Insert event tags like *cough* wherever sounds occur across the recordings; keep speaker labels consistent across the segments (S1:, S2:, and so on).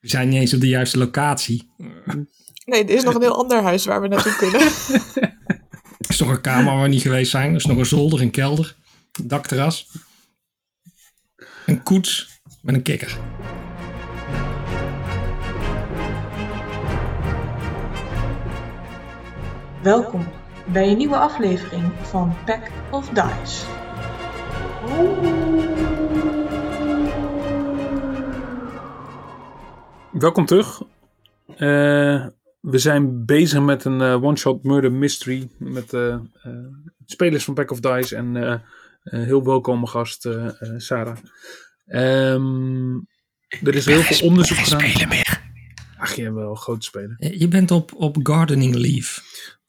S1: We zijn niet eens op de juiste locatie.
S2: Nee, er is nog een heel ander huis waar we naartoe kunnen.
S1: Er *laughs* is nog een kamer waar we niet geweest zijn. Er is nog een zolder, een kelder, een dakterras. Een koets met een kikker.
S3: Welkom bij een nieuwe aflevering van Pack of Dice.
S4: Welkom terug. Eh, we zijn bezig met een eh, one-shot murder mystery met eh, eh, spelers van Pack of Dice en eh, een heel welkome gast eh, eh, Sarah. Ehm, er is heel veel onderzoek gedaan.
S5: spelen meer.
S4: Ach, je wel groot spelen.
S1: Je bent op, op gardening leave.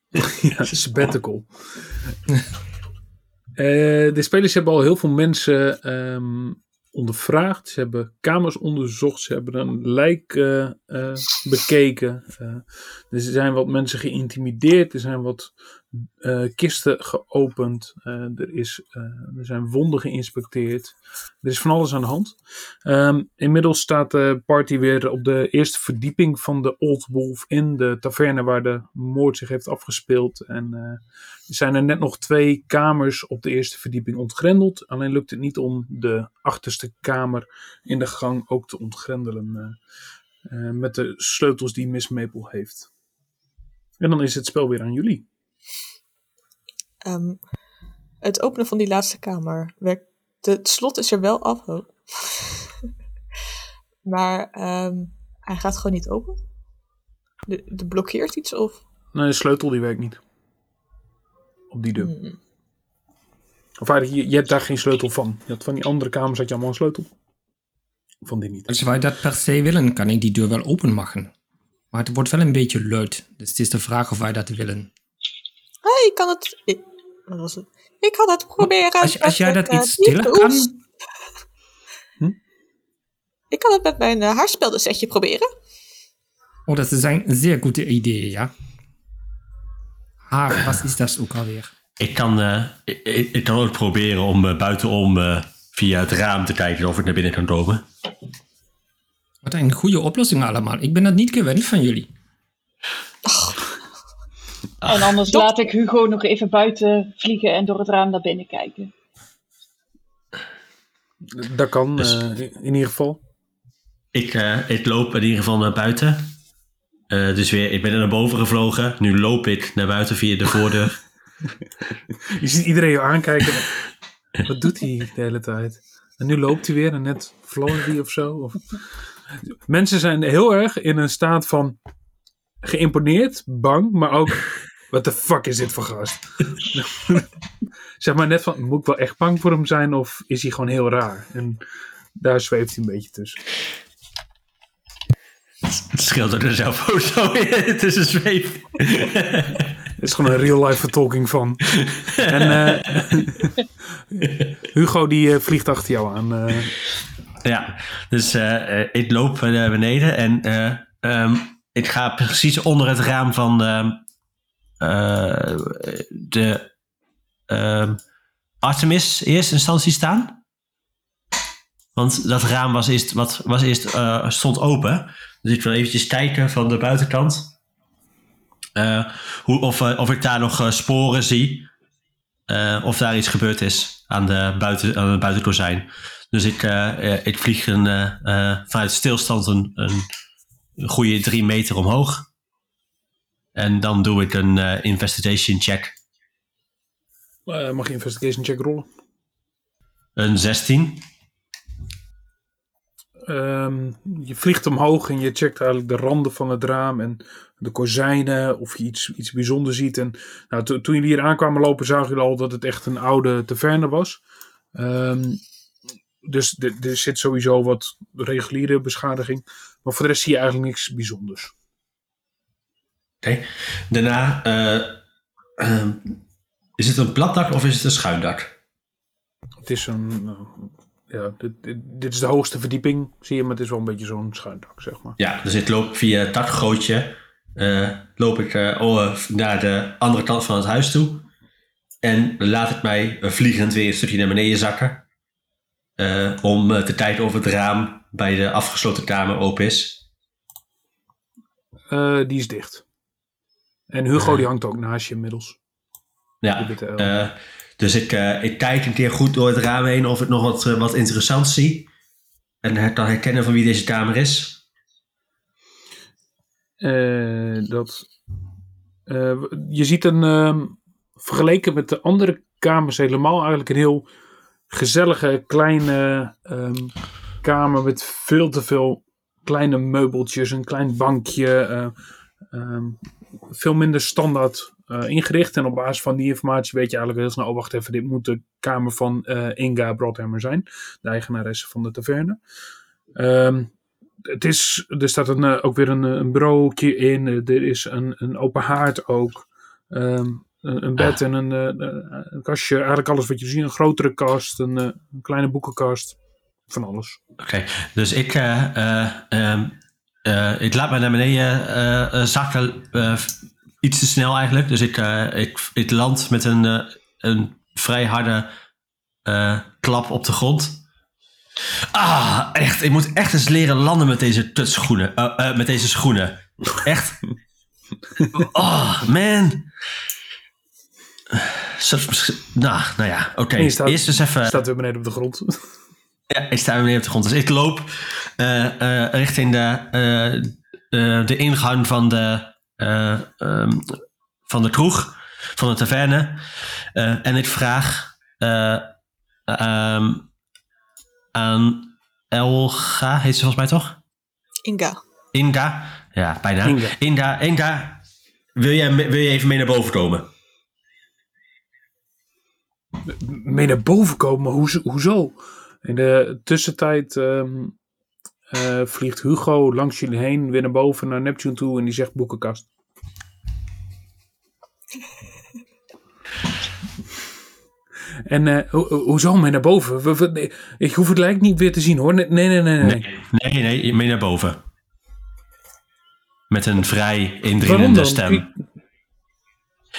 S1: *laughs*
S4: ja, sabbatical. Eh, de spelers hebben al heel veel mensen ehm, ondervraagd. Ze hebben kamers onderzocht. Ze hebben een lijk eh, eh, bekeken. Eh, er zijn wat mensen geïntimideerd. Er zijn wat eh, kisten geopend. Eh, er, is, eh, er zijn wonden geïnspecteerd. Er is van alles aan de hand. Ehm, inmiddels staat de party weer op de eerste verdieping van de Old Wolf in de taverne waar de moord zich heeft afgespeeld. En er zijn er net nog twee kamers op de eerste verdieping ontgrendeld. Alleen lukt het niet om de achterste kamer in de gang ook te ontgrendelen. met de sleutels die Miss Maple heeft. En dan is het spel weer aan jullie.
S2: Ehm, het openen van die laatste kamer werkt. Het slot is er wel af. oh. *laughs* maar ehm, hij gaat gewoon niet open. De, de blokkeert iets of.
S4: Nee, de sleutel die werkt niet. Op die deur.
S2: Hmm.
S4: Of eigenlijk, je, je hebt daar geen sleutel van. Je had van die andere kamers had je allemaal een sleutel. Van die niet.
S1: Als wij dat per se willen, kan ik die deur wel openmaken. Maar het wordt wel een beetje luid. Dus het is de vraag of wij dat willen.
S2: Hey, ik kan het. Was het? Ik kan het proberen.
S1: Als, als jij dat iets stiller kan...
S2: Ik kan het met mijn uh, haarspeldersetje proberen.
S1: Oh, dat zijn zeer goede ideeën, ja. Haar, wat is dat ook alweer?
S5: Ik kan, eh, ik, kan ook proberen om eh, buitenom eh, via het raam te kijken of ik naar binnen kan komen.
S1: Wat een goede oplossing allemaal. Ik ben dat niet gewend van jullie.
S6: En anders laat ik Hugo nog even buiten vliegen en door het raam naar binnen kijken.
S4: Dat kan
S5: Dus-
S4: eh, in ieder geval.
S5: Ik, eh, ik loop in ieder geval naar buiten. Eh, dus weer, ik ben er naar boven gevlogen. Nu loop ik naar buiten via de voordeur. *laughs* *laughs*
S4: Je ziet iedereen je aankijken. Wat doet hij de hele tijd? En nu loopt hij weer en net vloog hij of zo. Of... Mensen zijn heel erg in een staat van geïmponeerd, bang, maar ook... Wat de fuck is dit voor gast? *laughs* zeg maar net van, moet ik wel echt bang voor hem zijn of is hij gewoon heel raar? En daar zweeft hij een beetje tussen.
S5: Het scheelt er zelf ook zo *laughs* tussen zweef.
S4: Het is gewoon een real-life vertolking van. En eh, *laughs* Hugo die eh, vliegt achter jou aan. eh.
S5: Ja, dus ik loop naar beneden en eh, ehm, ik ga precies onder het raam van ehm, eh, de ehm, Artemis eerste instantie staan. Want dat raam was eerst, wat, was eerst, eh, stond open. Dus ik wil eventjes kijken van de buitenkant. eh, hoe, of, eh, of ik daar nog eh, sporen zie. eh, of daar iets gebeurd is aan, de buiten, aan het buitenkozijn. Dus ik, eh, eh, ik vlieg een, eh, eh, vanuit stilstand een, een goede drie meter omhoog. En dan doe ik een eh, investigation check.
S4: Eh, mag je investigation check rollen?
S5: Een 16.
S4: Ehm, je vliegt omhoog en je checkt eigenlijk de randen van het raam en de kozijnen of je iets, iets bijzonders ziet. En nou, to- toen jullie hier aankwamen lopen, zagen jullie al dat het echt een oude taverne was. Ehm, dus er zit sowieso wat reguliere beschadiging. Maar voor de rest zie je eigenlijk niks bijzonders.
S5: Oké. Daarna, eh, ehm, is het een plat dak of is het een schuin dak?
S4: Het is een. eh, ja, dit, dit, dit is de hoogste verdieping, zie je, maar het is wel een beetje zo'n schuin dak, zeg maar.
S5: Ja, dus ik loop via het dakgootje. eh, loop ik oh, naar de andere kant van het huis toe. En laat ik mij vliegend weer een stukje naar beneden zakken. om te kijken of het raam bij de afgesloten kamer open is.
S4: die is dicht. En Hugo die hangt ook naast je inmiddels.
S5: Ja, eh, dus ik, eh, ik kijk een keer goed door het raam heen of ik nog wat, eh, wat interessants zie. En kan herkennen van wie deze kamer is.
S4: Dat, je ziet een, ehm, vergeleken met de andere kamers helemaal eigenlijk een heel gezellige kleine ehm, kamer met veel te veel kleine meubeltjes, een klein bankje, ehm, veel minder standaard eh, ingericht. En op basis van die informatie weet je eigenlijk heel snel, oh wacht even, dit moet de kamer van eh, Inga Broadhammer zijn, de eigenaresse van de taverne. Ehm, het is, er staat een, eh, ook weer een, een in. Er is een, een open haard ook. Ehm, een, bed en een, een kastje. Eigenlijk alles wat je ziet. Een grotere kast. Een, een kleine boekenkast. Van alles.
S5: Oké, dus ik, eh, eh, ik laat me naar beneden eh, eh, zakken. iets te snel eigenlijk. Dus ik, ik, ik land met een, een vrij harde klap op de grond. Ah, echt. Ik moet echt eens leren landen met deze tutschoenen. eh, met deze schoenen. Echt. *laughs* Oh, man. Nou, nou ja, oké. Eerst eens even...
S4: staat weer beneden op de grond.
S5: Ja, ik sta weer beneden op de grond. Dus ik loop richting de, eh, eh, de ingang van de, eh, ehm, van de kroeg, van de taverne. Eh, en ik vraag eh, ehm, aan Elga, heet ze volgens mij toch?
S2: Inga.
S5: Inga. Ja, bijna.
S4: Inga.
S5: Inga, Inga, wil, jij, wil je even mee naar boven komen?
S4: mee naar boven komen. Hoezo? hoezo? In de tussentijd ehm, eh, vliegt Hugo langs jullie heen. Weer naar boven naar Neptune toe. En die zegt boekenkast. *laughs* En eh, ho- ho- hoezo mee naar boven? We- we- nee, ik hoef het lijkt niet weer te zien hoor. Nee, nee, nee. nee. nee.
S5: Nee, mee naar boven. Met een vrij indringende stem.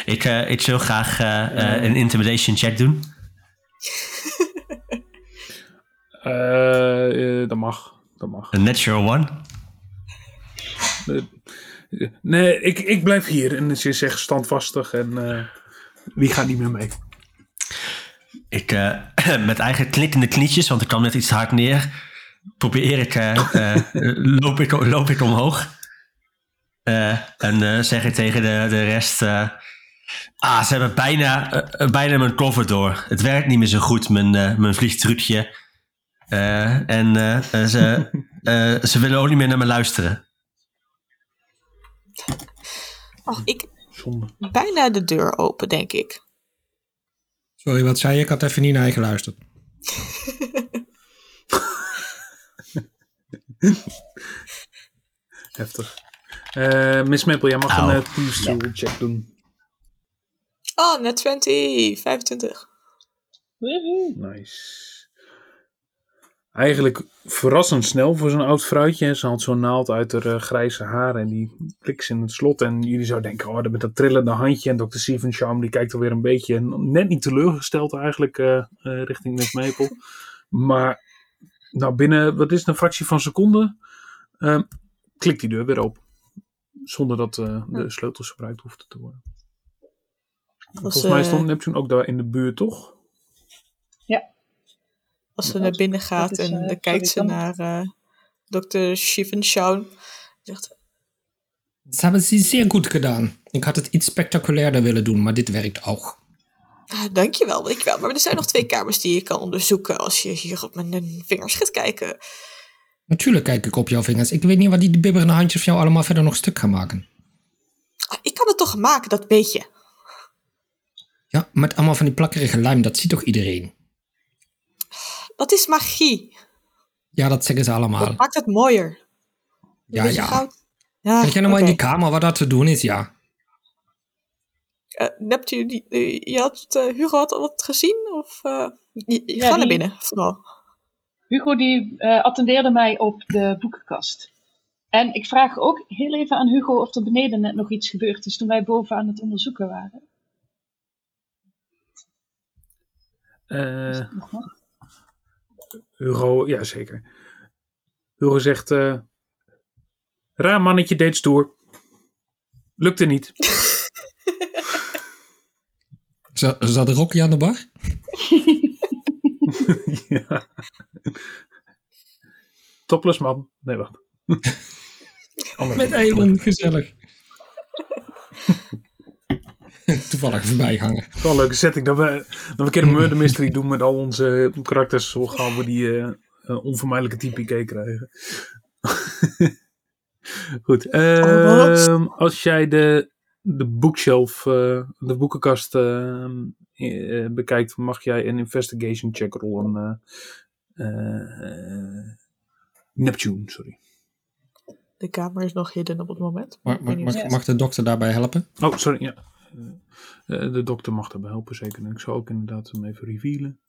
S5: Ik, eh, ik wil graag eh, een intimidation check doen.
S4: Dat mag. Dat mag.
S5: Een natural one.
S4: Nee, ik, ik blijf hier. En ze is echt standvastig. En eh, wie gaat niet meer mee?
S5: Ik, eh, *clears throat* met eigen klikkende knietjes, want ik kwam net iets hard neer, probeer ik, eh, *laughs* eh, loop, ik loop ik omhoog. Eh, en eh, zeg ik tegen de, de rest, eh, ah, ze hebben bijna, eh, bijna mijn cover door. Het werkt niet meer zo goed, mijn, eh, mijn vliegtrucje. Eh, en eh, eh, ze, *laughs* eh, ze willen ook niet meer naar me luisteren.
S2: Oh, ik
S4: Zonde.
S2: bijna de deur open, denk ik.
S1: Sorry, wat zei je? Ik had even niet naar je geluisterd. *laughs*
S4: Heftig. Eh, Miss Maple, jij mag een uh, check doen.
S2: Oh, net 20, 25.
S6: Woehoe.
S4: Nice. Eigenlijk verrassend snel voor zo'n oud vrouwtje. Ze had zo'n naald uit haar eh, grijze haar en die ze in het slot. En jullie zouden denken, oh, met dat trillende handje. En Dr. Steven Charm, die kijkt alweer een beetje net niet teleurgesteld eigenlijk eh, eh, richting Miss Maple. *laughs* Maar nou, binnen, wat is het, een fractie van seconde, eh, klikt die deur weer open. Zonder dat de sleutels gebruikt hoefden te worden. Volgens mij stond Neptune ook daar in de buurt, toch?
S2: Als ze naar binnen gaat en
S6: eh,
S2: dan kijkt ze naar eh Dr. Schiffenschaun. Zegt,
S1: Dat hebben ze zeer goed gedaan. Ik had het iets spectaculairder willen doen, maar dit werkt ook.
S2: ah, dankjewel, dankjewel. Maar er zijn nog twee kamers die je kan onderzoeken als je hier op mijn vingers gaat kijken.
S1: Natuurlijk kijk ik op jouw vingers. Ik weet niet wat die bibberende handjes van jou allemaal verder nog stuk gaan maken.
S2: Ah, ik kan het toch maken, dat weet je.
S1: Ja, met allemaal van die plakkerige lijm, dat ziet toch iedereen?
S2: Dat is magie.
S1: Ja, dat zeggen ze allemaal.
S2: Dat maakt het mooier.
S1: Ja, ja.
S2: goud. Ja,
S1: Kijk jij nou maar in die kamer wat dat te doen is, ja.
S2: Eh, die, eh, je had, eh, Hugo had al wat gezien? Of, eh, je, je-
S6: Ja,
S2: ga naar binnen, vooral.
S6: Hugo die eh, attendeerde mij op de boekenkast. En ik vraag ook heel even aan Hugo of er beneden net nog iets gebeurd is toen wij boven aan het onderzoeken waren.
S4: Eh, Hugo, ja zeker. Hugo zegt, eh raar mannetje deed stoer. Lukte niet. *laughs*
S1: Za- Zat Rocky aan de bar? *laughs*
S4: ja. Topless man. Nee, wacht. *laughs*
S1: Met Elon, gezellig. *laughs* Toevallig voorbij hangen.
S4: Wel een leuke setting dat we, dat we een keer een *laughs* murder mystery doen met al onze karakters. Zo gaan we die eh, eh, onvermijdelijke type krijgen. *laughs* Goed. ehm, als jij de, de bookshelf, eh, de boekenkast ehm, eh, bekijkt, mag jij een investigation check rollen. eh, eh, Neptune, sorry.
S2: De kamer is nog hidden op het moment.
S1: Mag, mag, mag, mag de dokter daarbij helpen?
S4: Oh, sorry, ja. Eh, de dokter mag daarbij helpen, zeker. En ik zou ook inderdaad hem even revealen.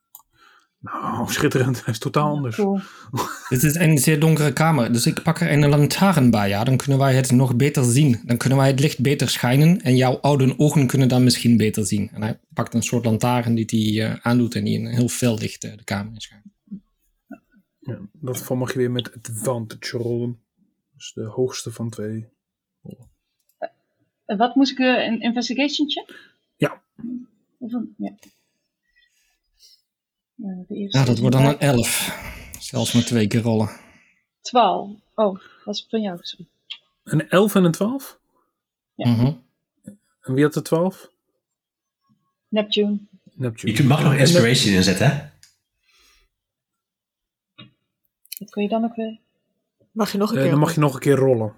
S4: Nou, *laughs* schitterend. Hij is totaal anders.
S6: Cool. *laughs*
S1: Het is een zeer donkere kamer, dus ik pak er een lantaarn bij. Ja, dan kunnen wij het nog beter zien. Dan kunnen wij het licht beter schijnen en jouw oude ogen kunnen dan misschien beter zien. En hij pakt een soort lantaarn die hij eh, aandoet en die een heel fel licht eh, de kamer in schijnt.
S4: Ja, dat mag je weer met advantage rollen. Dus de hoogste van twee.
S6: En wat moest ik, eh, een investigation check?
S4: Ja.
S6: Of een- ja. Eh, de eerste
S1: Ja, dat wordt dan
S6: een
S1: een 11. Zelfs met twee keer rollen.
S6: 12. Oh, dat is van jou, sorry.
S4: Een 11 en een 12?
S6: Ja.
S1: Mhm.
S4: En wie had de 12?
S6: Neptune.
S4: Neptune.
S5: Je mag nog inspiration inzetten, hè?
S6: Wat kun je dan ook weer?
S2: Mag je nog een
S4: Eh,
S2: keer?
S4: dan mag je nog een keer rollen.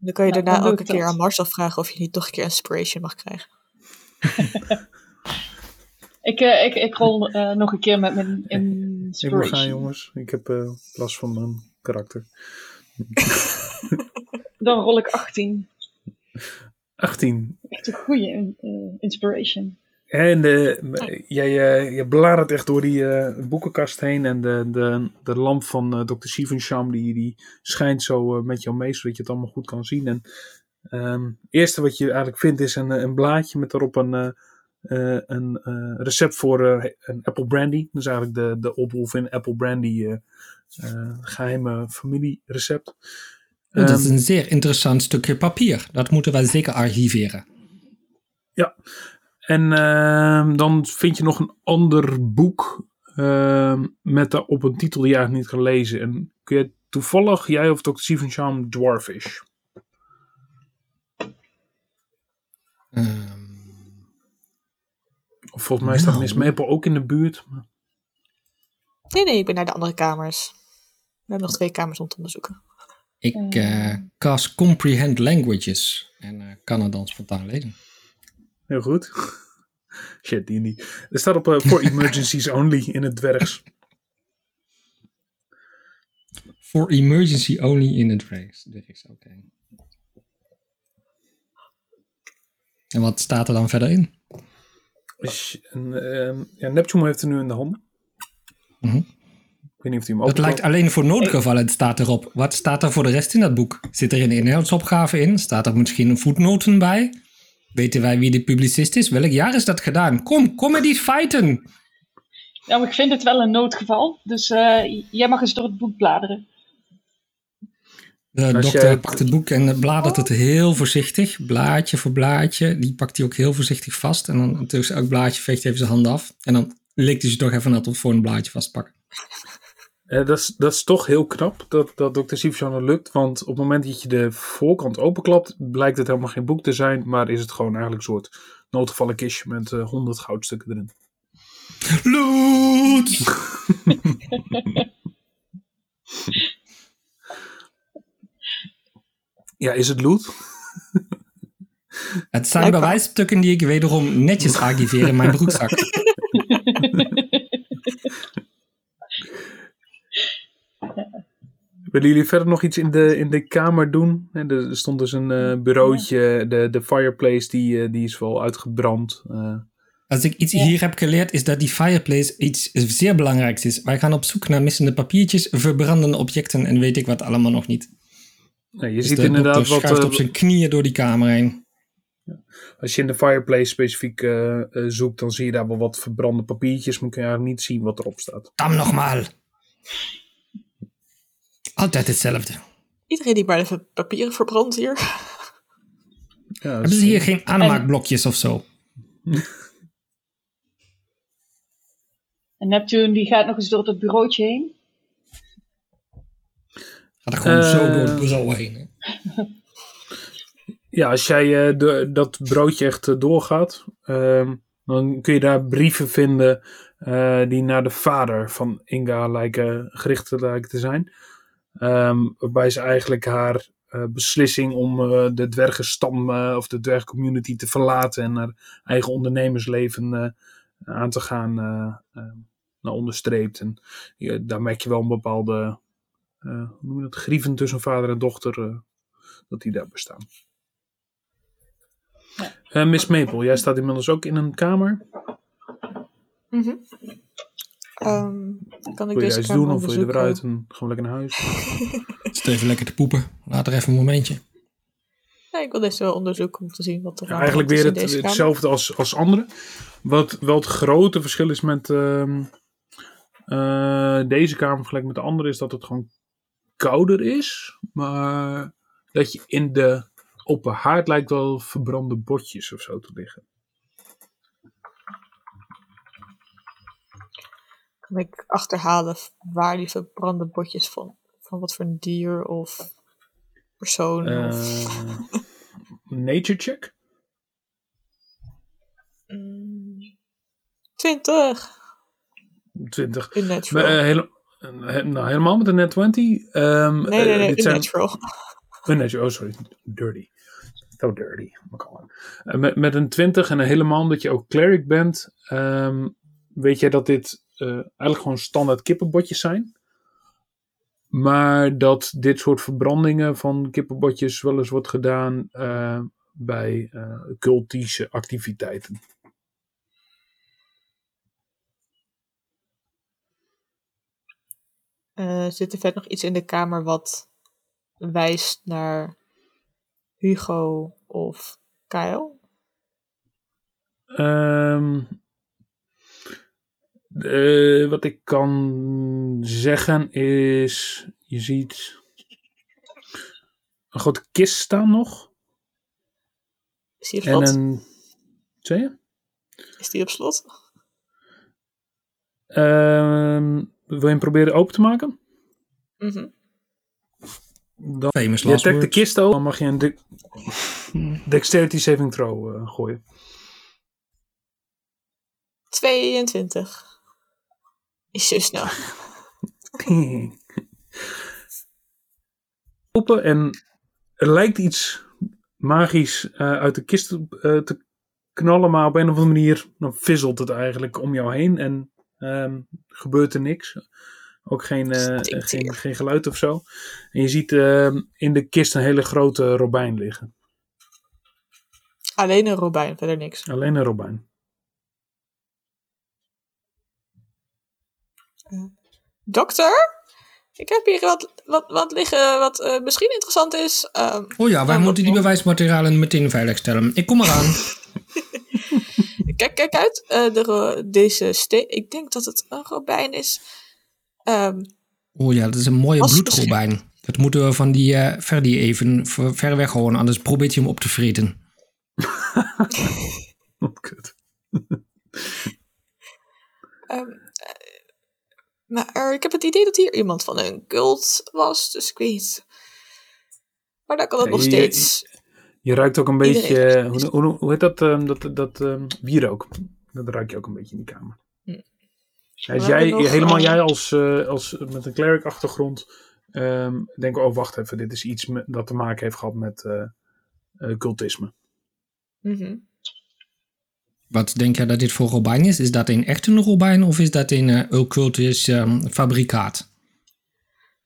S2: Dan kan je daarna
S6: ik dat.
S2: keer aan Marcel vragen of je niet toch een keer inspiration mag krijgen. *laughs*
S6: Ik, eh, ik, ik rol eh, nog een keer met mijn
S4: Ik moet
S6: inspiration.
S4: gaan, jongens. Ik heb eh last van mijn karakter. *laughs*
S6: Dan rol ik 18.
S4: 18.
S6: Echt een goede eh, inspiration.
S4: En de, jij, eh, je bladert echt door die eh, boekenkast heen. En de, de, de lamp van eh, Dr. Sivensham die, die schijnt zo eh, met jou mee, zodat je het allemaal goed kan zien. En ehm, het eerste wat je eigenlijk vindt is een, eh, een blaadje met daarop een, eh, eh, een eh, recept voor eh, een apple brandy. Dus eigenlijk de, de in apple brandy eh, eh, geheime familierecept.
S1: Oh, dat is
S4: Ehm,
S1: een zeer interessant stukje papier. Dat moeten wij zeker archiveren.
S4: Ja. En ehm, dan vind je nog een ander boek ehm, met daarop een titel die je eigenlijk niet kan lezen. En kun je toevallig, jij of Dr. Stephen Sham, Dwarfish?
S1: Ehm,
S4: Of volgens mij staat
S1: Nou.
S4: Miss Maple ook in de buurt. maar-
S2: Nee, nee, ik ben naar de andere kamers. We hebben nog twee kamers om te onderzoeken.
S1: ik eh cast Comprehend Languages en eh, kan het dan spontaan lezen.
S4: Heel goed. *laughs* Shit, die niet. Er staat op eh, For *laughs* Emergencies Only in het dwergs.
S1: For emergency only in race. De race, oké. En wat staat er dan verder in?
S4: Ehm, ja, Neptune heeft er nu in de handen.
S1: Mhm.
S4: Ik weet niet of hij hem
S1: Dat lijkt alleen voor noodgevallen, het staat erop. Wat staat er voor de rest in dat boek? Zit er een inhoudsopgave in? Staat er misschien een voetnoten bij? Weten wij wie de publicist is? Welk jaar is dat gedaan? Kom, kom met die feiten!
S6: Nou, ik vind het wel een noodgeval. Dus eh, jij mag eens door het boek bladeren.
S1: De
S4: Als
S1: dokter
S4: jij-
S1: pakt het boek en bladert het heel voorzichtig, blaadje voor blaadje. Die pakt hij ook heel voorzichtig vast. En dan tussen elk blaadje veegt hij even zijn hand af. En dan likt hij ze toch even naar voor een blaadje vastpakken.
S4: Eh, dat, is, dat is toch heel knap dat, dat Dr. Sivjan lukt. Want op het moment dat je de voorkant openklapt, blijkt het helemaal geen boek te zijn. Maar is het gewoon eigenlijk een soort noodgevallen kistje met eh, 100 goudstukken erin.
S1: Loot! *laughs*
S4: Ja, is het loot?
S1: Het zijn bewijsstukken die ik wederom netjes *laughs* archiveer in mijn broekzak. *laughs*
S4: Willen jullie verder nog iets in de, in de kamer doen? En er stond dus een eh, bureautje. De, de fireplace die, eh, die is wel uitgebrand. Eh,
S1: Als ik iets hier heb geleerd, is dat die fireplace iets zeer belangrijks is. Wij gaan op zoek naar missende papiertjes, verbrandende objecten en weet ik wat allemaal nog niet.
S4: nou, je
S1: Dus
S4: ziet
S1: de
S4: inderdaad wat.
S1: schuift op zijn knieën door die kamer heen.
S4: als je in de fireplace specifiek zoekt, dan zie je daar wel wat verbrande papiertjes. Maar kun je eigenlijk niet zien wat erop staat.
S1: Dam nogmaal. Altijd hetzelfde.
S2: Iedereen die maar even papieren verbrandt hier.
S4: Ja,
S1: Hebben
S4: is-
S1: ze hier geen aanmaakblokjes of zo?
S6: En Neptune die gaat nog eens door dat bureautje heen.
S1: Gaat er gewoon
S4: Eh,
S1: zo door het bureau heen. hè?
S4: Ja, als jij eh, de, dat broodje echt eh, doorgaat, ehm, dan kun je daar brieven vinden eh, die naar de vader van Inga lijken, gericht lijken te zijn. Ehm, waarbij ze eigenlijk haar eh, beslissing om eh, de dwergenstam eh, of de dwergcommunity te verlaten en haar eigen ondernemersleven aan te gaan eh, eh, naar onderstreept. En ja, daar merk je wel een bepaalde hoe noem je dat, grieven tussen vader en dochter, dat die daar bestaan. Miss Maple, jij staat inmiddels ook in een kamer.
S2: Ehm, kan ik
S4: Wil je
S2: deze
S4: doen of wil je er weer
S2: onderzoeken?
S4: uit en gewoon lekker naar huis? *laughs*
S1: Zit even lekker te poepen. Laat er even een momentje.
S2: Nee, ik wil deze wel onderzoeken om te zien wat er
S4: Ja,
S2: aan
S4: eigenlijk
S2: de hand
S4: weer
S2: is in
S4: het,
S2: deze kamer.
S4: hetzelfde als, als andere. Wat wel het grote verschil is met ehm, eh, deze kamer vergeleken met de andere is dat het gewoon kouder is. Maar dat je in de open haard lijkt wel verbrande botjes of zo te liggen.
S2: Kan ik achterhalen waar die verbrande botjes van, van wat voor een dier of persoon of...
S4: Eh, *laughs* nature check?
S2: Mm, 20.
S4: 20.
S2: Unnatural.
S4: Maar, eh, hele- eh, nou, helemaal met een net 20. Ehm,
S2: nee, nee, nee,
S4: dit zijn-
S2: unnatural.
S4: Unnatural, oh sorry, dirty. So dirty. Eh, met, met een 20 en een helemaal omdat je ook cleric bent, ehm, weet jij dat dit eigenlijk gewoon standaard kippenbotjes zijn. Maar dat dit soort verbrandingen van kippenbotjes wel eens wordt gedaan eh, bij eh cultische activiteiten.
S2: Eh, zit er verder nog iets in de kamer wat wijst naar Hugo of Kyle?
S4: Ehm, eh, wat ik kan zeggen is, je ziet een grote kist staan nog.
S2: Is die op
S4: En
S2: slot?
S4: een, zei je?
S2: Is die op slot?
S4: Ehm, wil je hem proberen open te maken?
S2: Mhm.
S4: Dan,
S1: Famous
S4: je trekt de kist open, dan mag je een de- dexterity saving throw eh, gooien.
S2: 22. Is snel. *laughs*
S4: open en er lijkt iets magisch eh, uit de kist eh, te knallen, maar op een of andere manier dan fizzelt het eigenlijk om jou heen en ehm, gebeurt er niks. Ook geen, eh, geen, geen geluid of zo. En je ziet ehm, in de kist een hele grote robijn liggen.
S2: Alleen een robijn, verder niks.
S4: Alleen een robijn.
S2: Dokter? Ik heb hier wat, wat, wat liggen wat eh, misschien interessant is. Ehm,
S1: Oh ja, wij moeten die bewijsmaterialen meteen veiligstellen. Ik kom eraan. *laughs*
S2: kijk, kijk uit. eh, de, deze steen. Ik denk dat het een robijn is. Ehm,
S1: Oh ja, dat is een mooie bloedrobijn. Dat moeten we van die eh Ferdi even ver, ver weg houden, anders probeert hij hem op te vreten.
S4: Wat *laughs* kut.
S2: ehm, eh, maar er- ik heb het idee dat hier iemand van een cult was. Dus ik weet. Maar dan kan
S4: Ja,
S2: nog
S4: je-
S2: steeds.
S4: Je ruikt ook een beetje, hoe, hoe, hoe heet dat, ehm, dat, dat ehm, wierook. Dat ruik je ook een beetje in die kamer.
S2: Hm.
S4: Ja, jij,
S2: nog,
S4: helemaal jij als, eh, als met een cleric achtergrond, ehm denk oh wacht even, dit is iets dat te maken heeft gehad met eh, eh, cultisme.
S2: Mhm.
S1: Wat denk jij dat dit voor robijn is? Is dat een echte robijn of is dat een eh occultisch ehm, fabrikaat?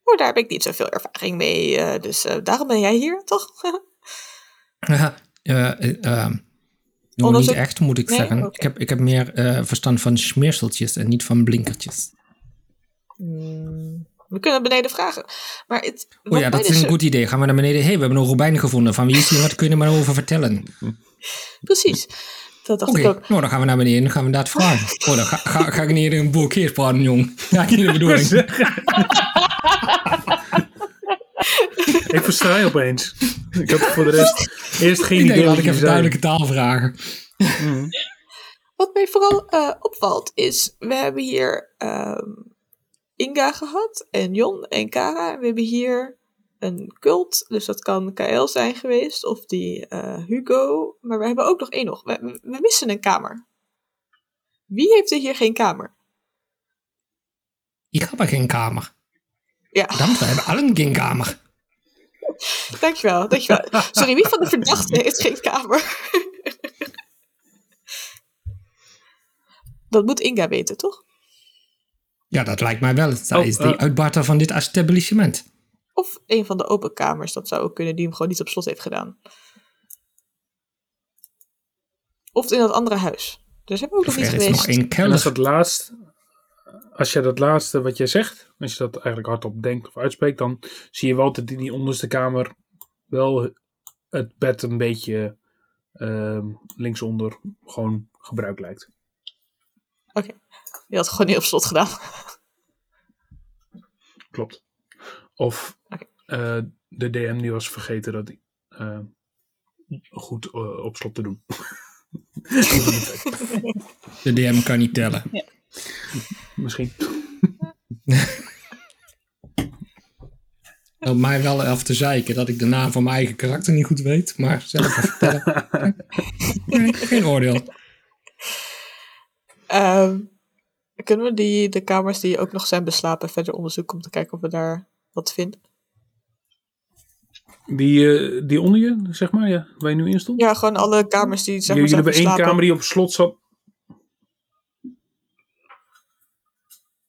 S2: Oh, daar heb ik niet zoveel ervaring mee. eh, dus eh, daarom ben jij hier, toch? *laughs*
S1: Eh, eh, ehm, nog niet echt, moet ik
S2: Nee?
S1: zeggen. Ik, heb, ik heb meer verstand van smeerseltjes en niet van blinkertjes.
S2: Hmm, we kunnen beneden vragen. Maar het,
S1: Oh ja, dat is
S2: dus
S1: een goed idee. Gaan we naar beneden. Hé, hey, we hebben een robijn gevonden. Van wie is die? Wat kun je er maar over vertellen? *laughs*
S2: Precies. Dat dacht
S1: Oké,
S2: ik ook.
S1: nou dan gaan we naar beneden en dan gaan we dat vragen. Oh, dan ga, ga, ga ik niet een boel keer praten, jong. Ja, niet de bedoeling.
S4: ik versta je opeens. Ik had voor de rest Eerst geen
S1: Ik
S4: idee
S1: dat ik even duidelijke taal vragen.
S4: Mhm.
S2: Wat mij vooral eh, opvalt is, we hebben hier ehm, Inga gehad en Jon en Kara. En we hebben hier een cult, dus dat kan KL zijn geweest of die eh, Hugo. Maar we hebben ook nog één nog. We, missen een kamer. Wie heeft er hier geen kamer?
S1: Ik heb er geen kamer.
S2: Ja,
S1: Verdammt, we hebben allen geen kamer. *laughs*
S2: dankjewel, dankjewel. Sorry, wie van de verdachten heeft geen kamer? *laughs* Dat moet Inga weten, toch?
S1: Ja, dat lijkt mij wel. Zij
S4: Oh,
S1: is de
S4: eh.
S1: uitbater van dit establishment.
S2: Of een van de open kamers, dat zou ook kunnen, die hem gewoon niet op slot heeft gedaan. Of in dat andere huis. Dus hebben we ook nog niet geweest.
S1: nog één
S4: En als dat laatst, als je dat laatste wat jij zegt, als je dat eigenlijk hardop denkt of uitspreekt, dan zie je wel dat in die onderste kamer wel het bed een beetje ehm, linksonder gewoon gebruikt lijkt.
S2: Die had gewoon niet op slot gedaan.
S4: Klopt. Of eh, de DM die was vergeten dat die, eh, goed eh, op slot te doen. *laughs* De
S1: DM kan niet tellen.
S4: Misschien. *laughs*
S1: Om mij wel af te zeiken dat ik de naam van mijn eigen karakter niet goed weet. Maar zelf even vertellen. *laughs* Nee, geen oordeel.
S2: Ehm, kunnen we die, de kamers die ook nog zijn beslapen verder onderzoeken om te kijken of we daar wat vinden?
S4: Die, eh, die onder je, zeg maar, ja, waar je nu in stond?
S2: Ja, gewoon alle kamers die zeg maar,
S4: Jullie hebben één kamer die op slot zat.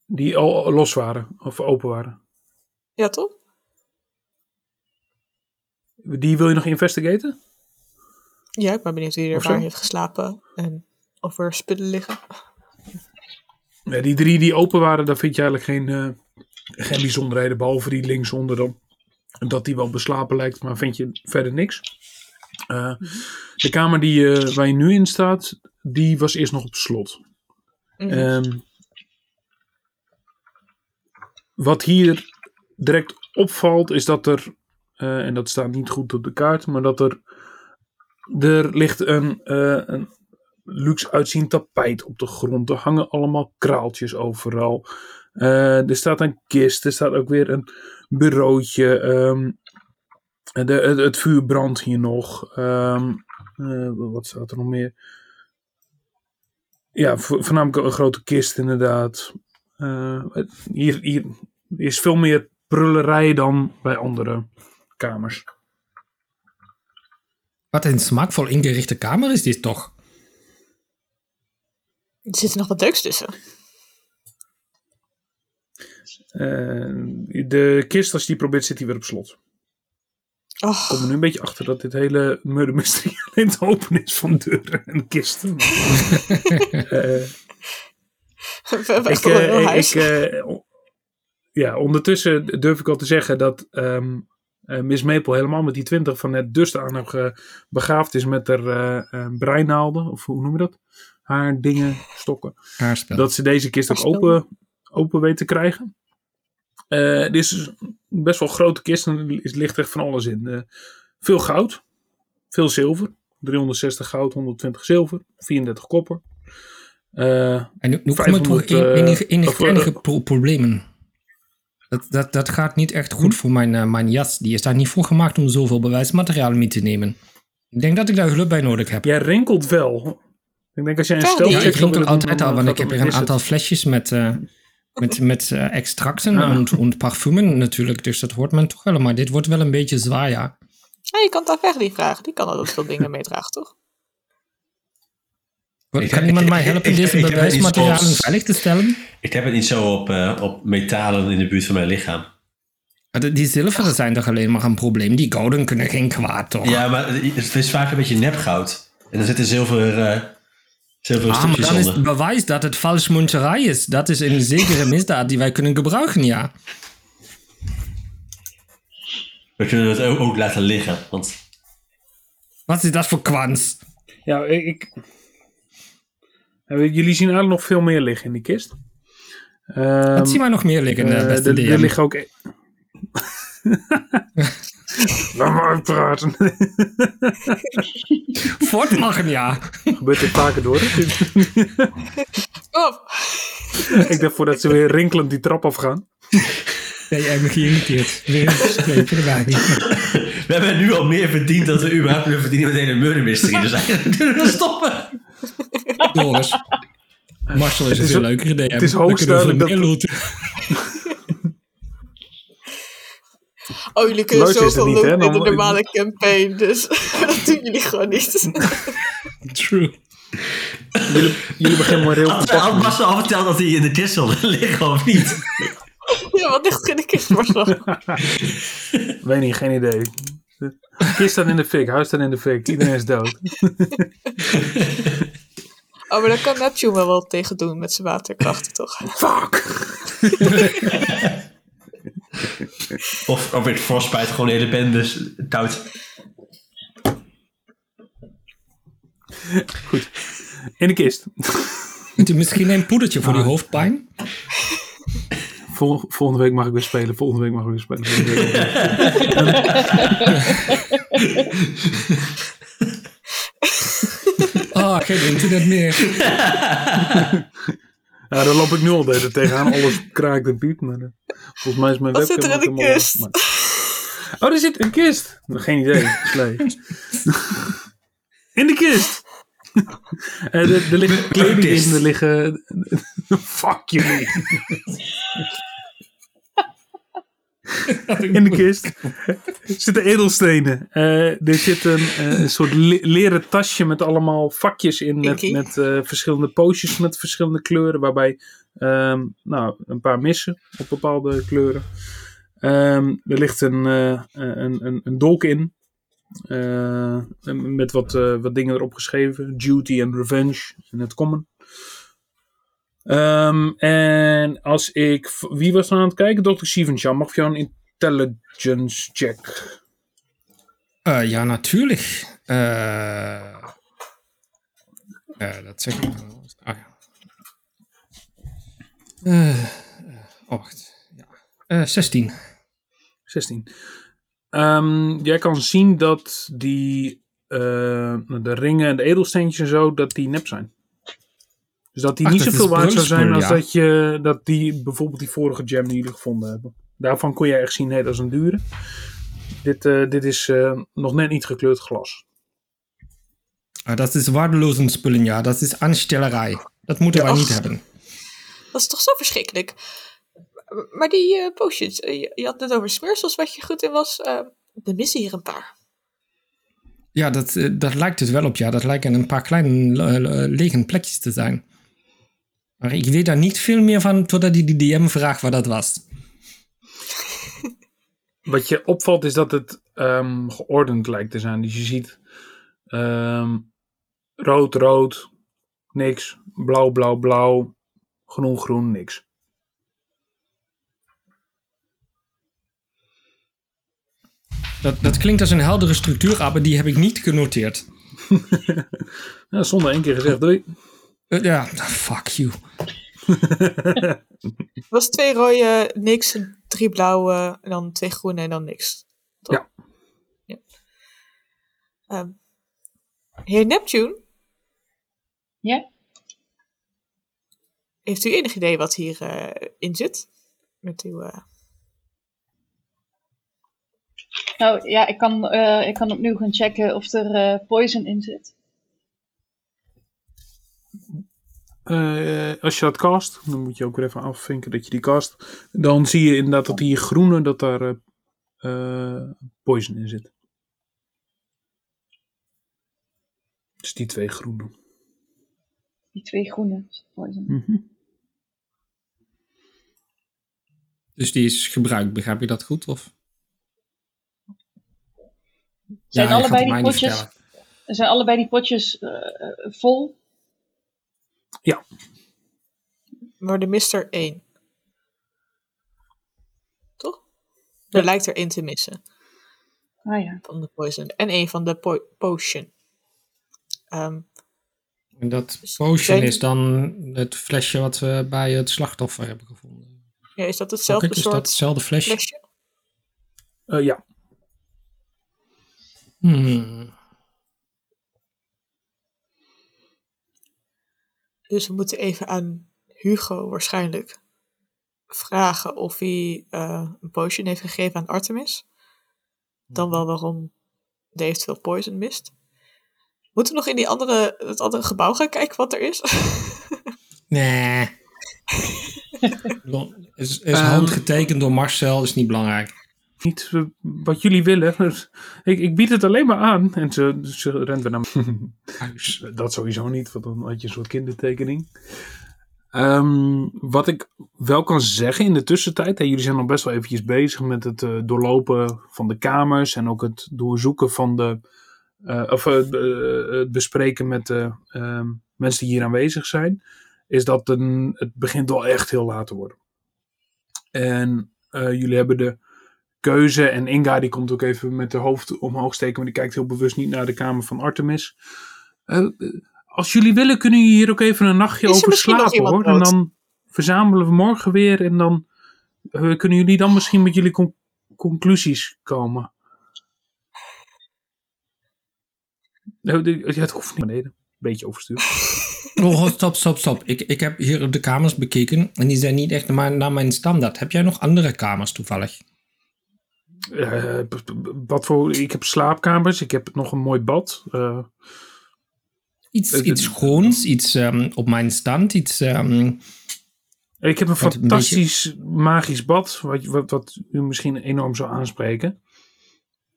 S4: Die al los waren, of open waren.
S2: Ja, toch?
S4: Die wil je nog investigaten?
S2: Ja, ik ben benieuwd wie er waar heeft geslapen en of er spullen liggen.
S4: Ja, die drie die open waren, daar vind je eigenlijk geen, eh, geen bijzonderheden. Behalve die linksonder dan. Dat die wel beslapen lijkt, maar vind je verder niks. Eh, De kamer die, eh, waar je nu in staat, die was eerst nog op slot.
S2: Mhm.
S4: Ehm, wat hier direct opvalt, is dat er, eh, en dat staat niet goed op de kaart, maar dat er, er ligt een, een luxe uitziend tapijt op de grond. Er hangen allemaal kraaltjes overal. Eh, er staat een kist, er staat ook weer een bureautje. ehm, de, het, het vuur brandt hier nog. Ehm, eh, wat staat er nog meer? Ja, vo- voornamelijk een grote kist inderdaad. Eh, hier, hier is veel meer prullerij dan bij andere kamers.
S1: Wat een smaakvol ingerichte kamer is dit toch?
S2: Er zitten nog wat leuks tussen.
S4: Eh, de kist, als je die probeert, zit die weer op slot.
S2: Oh,
S4: Ik kom er nu een beetje achter dat dit hele murder mystery *laughs* alleen te open is van deuren en kisten. *laughs* Eh, ik,
S2: wel een heel
S4: ik, eh, o- ja, ondertussen durf ik al te zeggen dat ehm, eh, Miss Maple helemaal met die 20 van net dusdanig nog begaafd is met haar eh, eh, breinaalden, of hoe noem je dat? Haar dingen, stokken.
S1: Haarspel.
S4: Dat ze deze kist ook open, open weet te krijgen. Eh dit is een best wel grote kist en er ligt echt van alles in. Eh, veel goud, veel zilver. 360 goud, 120 zilver, 34 kopper. Eh,
S1: En nu, nu kom ik toch
S4: 500,
S1: in,
S4: eh,
S1: enige, enige,
S4: of,
S1: enige pro- problemen. Dat, dat, dat gaat niet echt goed
S4: Hm?
S1: voor mijn, mijn jas. Die is daar niet voor gemaakt om zoveel bewijsmateriaal mee te nemen. Ik denk dat ik daar hulp bij nodig heb.
S4: jij rinkelt wel. Ik denk als jij een stel
S1: Ja, ik rinkel altijd al, want ik heb
S4: er
S1: hier een aantal flesjes met, eh, met, met eh, extracten
S4: Ah.
S1: en, en parfumen natuurlijk. Dus dat hoort men toch wel. Maar dit wordt wel een beetje zwaar, ja.
S2: Ja, je kan het aan Verdi vragen. Die kan altijd veel dingen meedragen, toch?
S5: Ik-
S1: Kan iemand
S5: ik-
S1: mij helpen
S5: ik-
S1: deze bewijsmaterialen veilig te stellen?
S5: Ik heb het niet zo op, eh, op metalen in de buurt van mijn lichaam.
S1: Ah, Die zilveren zijn toch alleen maar een probleem. Die gouden kunnen geen kwaad, toch?
S5: Ja, maar het is vaak een beetje nepgoud. En er zitten zilver, eh zilveren
S1: Ah, maar dan is het bewijs dat het valsmunterij is. Dat is een zekere *laughs* misdaad die wij kunnen gebruiken, ja.
S5: We kunnen het ook, laten liggen. Want
S1: Wat is dat voor kwans?
S4: Ja, ik... Jullie zien eigenlijk nog veel meer liggen in die kist. Ehm,
S1: Wat zien wij nog meer liggen, eh, beste
S4: er, er liggen ook... *laughs* *laughs* *laughs* Laat maar uitpraten.
S1: Voortlachen, *laughs* ja.
S4: Gebeurt dit vaker door?
S2: Kom op.
S4: ik dacht voordat ze weer rinkelend die trap afgaan.
S1: Nee, jij me geïrriteerd. Weer een.
S5: We hebben nu al meer verdiend dan we überhaupt kunnen verdienen met een murder mystery. Dus eigenlijk *laughs* kunnen we stoppen.
S1: Doris. Marcel is een
S4: is
S1: veel leuker idee.
S4: het is hoogst duidelijk
S1: meer looten.
S2: Oh, jullie kunnen
S4: Luister, is het
S2: zoveel
S4: niet, hè?
S2: lopen in de
S4: Dan-
S2: normale campaign, dus *laughs* dat doen jullie gewoon niet. *laughs*
S1: True.
S4: Jullie, jullie beginnen maar heel
S5: Had,
S4: compakt.
S5: had Marcel al verteld dat hij in de kist wilde *laughs* liggen of niet?
S2: ja, wat ligt er in de kist, Marcel?
S4: Weet niet, geen idee. De kist staat in de fik, huis staat in de fik, iedereen is dood.
S2: Oh, maar daar kan Neptune wel wat tegen doen met zijn waterkrachten, toch?
S4: Fuck!
S5: Of, of werd Frostbite gewoon hele bende koud.
S4: In de kist.
S1: Moet u misschien een poedertje voor die
S4: Ah.
S1: hoofdpijn?
S4: Vol- volgende week mag ik weer spelen, volgende week mag ik weer spelen. week
S1: Ah, geen internet meer.
S4: Ja, daar loop ik nu al tegenaan. Alles kraakt en piept. Maar eh, volgens mij is mijn
S2: Wat zit er in de kist? *laughs*
S4: Oh, er zit een kist. Geen idee. Nee. in de kist. Eh, er, er liggen kleding in. Er liggen... Fuck jullie. In de kist zitten edelstenen. Eh, er zit een, eh, een soort le- leren tasje met allemaal vakjes in. Met, met eh, verschillende poosjes met verschillende kleuren. Waarbij ehm, nou, een paar missen op bepaalde kleuren. Ehm, er ligt een, eh, een, een, een dolk in. eh, met wat, eh, wat dingen erop geschreven. Duty and Revenge in het common. Ehm, en als ik... Wie was er aan het kijken? Dr. Stevenshaw. Mag jou een intelligence check?
S1: Ja, natuurlijk. Dat zeg ik nou. Ah ja. Eh, eh, oh, wacht. Ja. Eh, 16.
S4: 16. Ehm, jij kan zien dat die... eh, de ringen en de edelsteentjes en zo, dat die nep zijn. Dus dat die
S1: Ach,
S4: niet
S1: dat
S4: zoveel waard zou zijn als
S1: ja.
S4: dat, je, dat die bijvoorbeeld die vorige gem die jullie gevonden hebben. Daarvan kon je echt zien, nee, dat is een dure. Dit, dit is nog net niet gekleurd glas.
S1: Ah, dat is waardeloze spullen, ja. Dat is aanstellerij. Dat moeten wij niet hebben.
S2: Dat is toch zo verschrikkelijk. Maar die eh, potions, eh, je, je had het over smeersels wat je goed in was. eh er missen hier een paar.
S1: Ja, dat, dat lijkt het wel op, ja. Dat lijken een paar kleine lege plekjes te zijn. Maar ik weet daar niet veel meer van totdat die die DM vraagt waar dat was. *laughs*
S4: Wat je opvalt is dat het ehm, geordend lijkt te zijn. Dus je ziet ehm, rood, rood, niks. Blauw, blauw, blauw. Groen, groen, niks.
S1: Dat, dat klinkt als een heldere structuur, maar die heb ik niet genoteerd. *laughs*
S4: Ja, zonder één keer gezegd, doei.
S1: Eh, ja, fuck you.
S2: Het *laughs* was twee rode, niks, drie blauwe, en dan twee groene en dan niks. Toch?
S4: Ja.
S2: ja. Ehm, heer Neptune,
S6: Ja?
S2: Heeft u enig idee wat hierin in zit? Met uw... eh,
S6: Nou ja, ik kan, eh, ik kan opnieuw gaan checken of er eh, poison in zit.
S4: Eh, als je dat cast, dan moet je ook weer even afvinken dat je die cast. Dan zie je inderdaad dat hier groene, dat daar eh, eh, poison in zit. Dus die twee groene.
S6: Die twee groene poison.
S4: Mhm.
S1: Dus die is gebruikt, begrijp je dat goed? Of?
S6: Zijn allebei die potjes, zijn allebei die potjes eh, eh, vol?
S2: maar de mist er één. Toch? Er lijkt er één te missen.
S6: Ah ja.
S2: Van de poison. En één van de po- potion. Ehm,
S1: En dat
S2: Dus
S1: potion
S2: zijn-
S1: is dan het flesje wat we bij het slachtoffer hebben gevonden.
S2: Ja, is dat hetzelfde
S1: is dat
S2: soort
S1: hetzelfde flesje?
S2: flesje?
S4: Eh, ja.
S1: Hmm.
S2: Dus we moeten even aan Hugo waarschijnlijk vragen of hij eh, een potion heeft gegeven aan Artemis. Dan wel waarom de eventueel poison mist. Moeten we nog in die andere, het andere gebouw gaan kijken wat er is? *laughs*
S1: Nee. Is, is
S4: Ehm.
S1: handgetekend door Marcel, is niet belangrijk.
S4: Niet eh, wat jullie willen. *laughs* Ik, ik bied het alleen maar aan. En ze, ze rent weer naar me. *laughs* Dat sowieso niet, want dan had je een soort kindertekening. Ehm, wat ik wel kan zeggen in de tussentijd. Hè, jullie zijn nog best wel eventjes bezig met het eh, doorlopen van de kamers. En ook het doorzoeken van de... eh, of eh, het bespreken met de ehm, mensen die hier aanwezig zijn. Is dat een, het begint wel echt heel laat te worden. En eh, jullie hebben de keuze. En Inga die komt ook even met de hoofd omhoog steken. Maar die kijkt heel bewust niet naar de kamer van Artemis. Eh, als jullie willen kunnen jullie hier ook even een nachtje
S2: er
S4: over slapen hoor. En dan verzamelen we morgen weer. En dan eh, kunnen jullie dan misschien met jullie con- conclusies komen. Nou, ja, het hoeft niet beneden. Beetje overstuur. *laughs*
S1: Oh, stop, stop, stop. Ik, ik heb hier de kamers bekeken en die zijn niet echt naar, naar mijn standaard. Heb jij nog andere kamers toevallig?
S4: Eh, wat voor, ik heb slaapkamers. Ik heb nog een mooi bad. eh,
S1: Iets,
S4: Eh,
S1: iets schoons, iets ehm, op mijn stand, iets... ehm,
S4: Ik heb een fantastisch magisch bad, wat, wat, wat u misschien enorm zou aanspreken.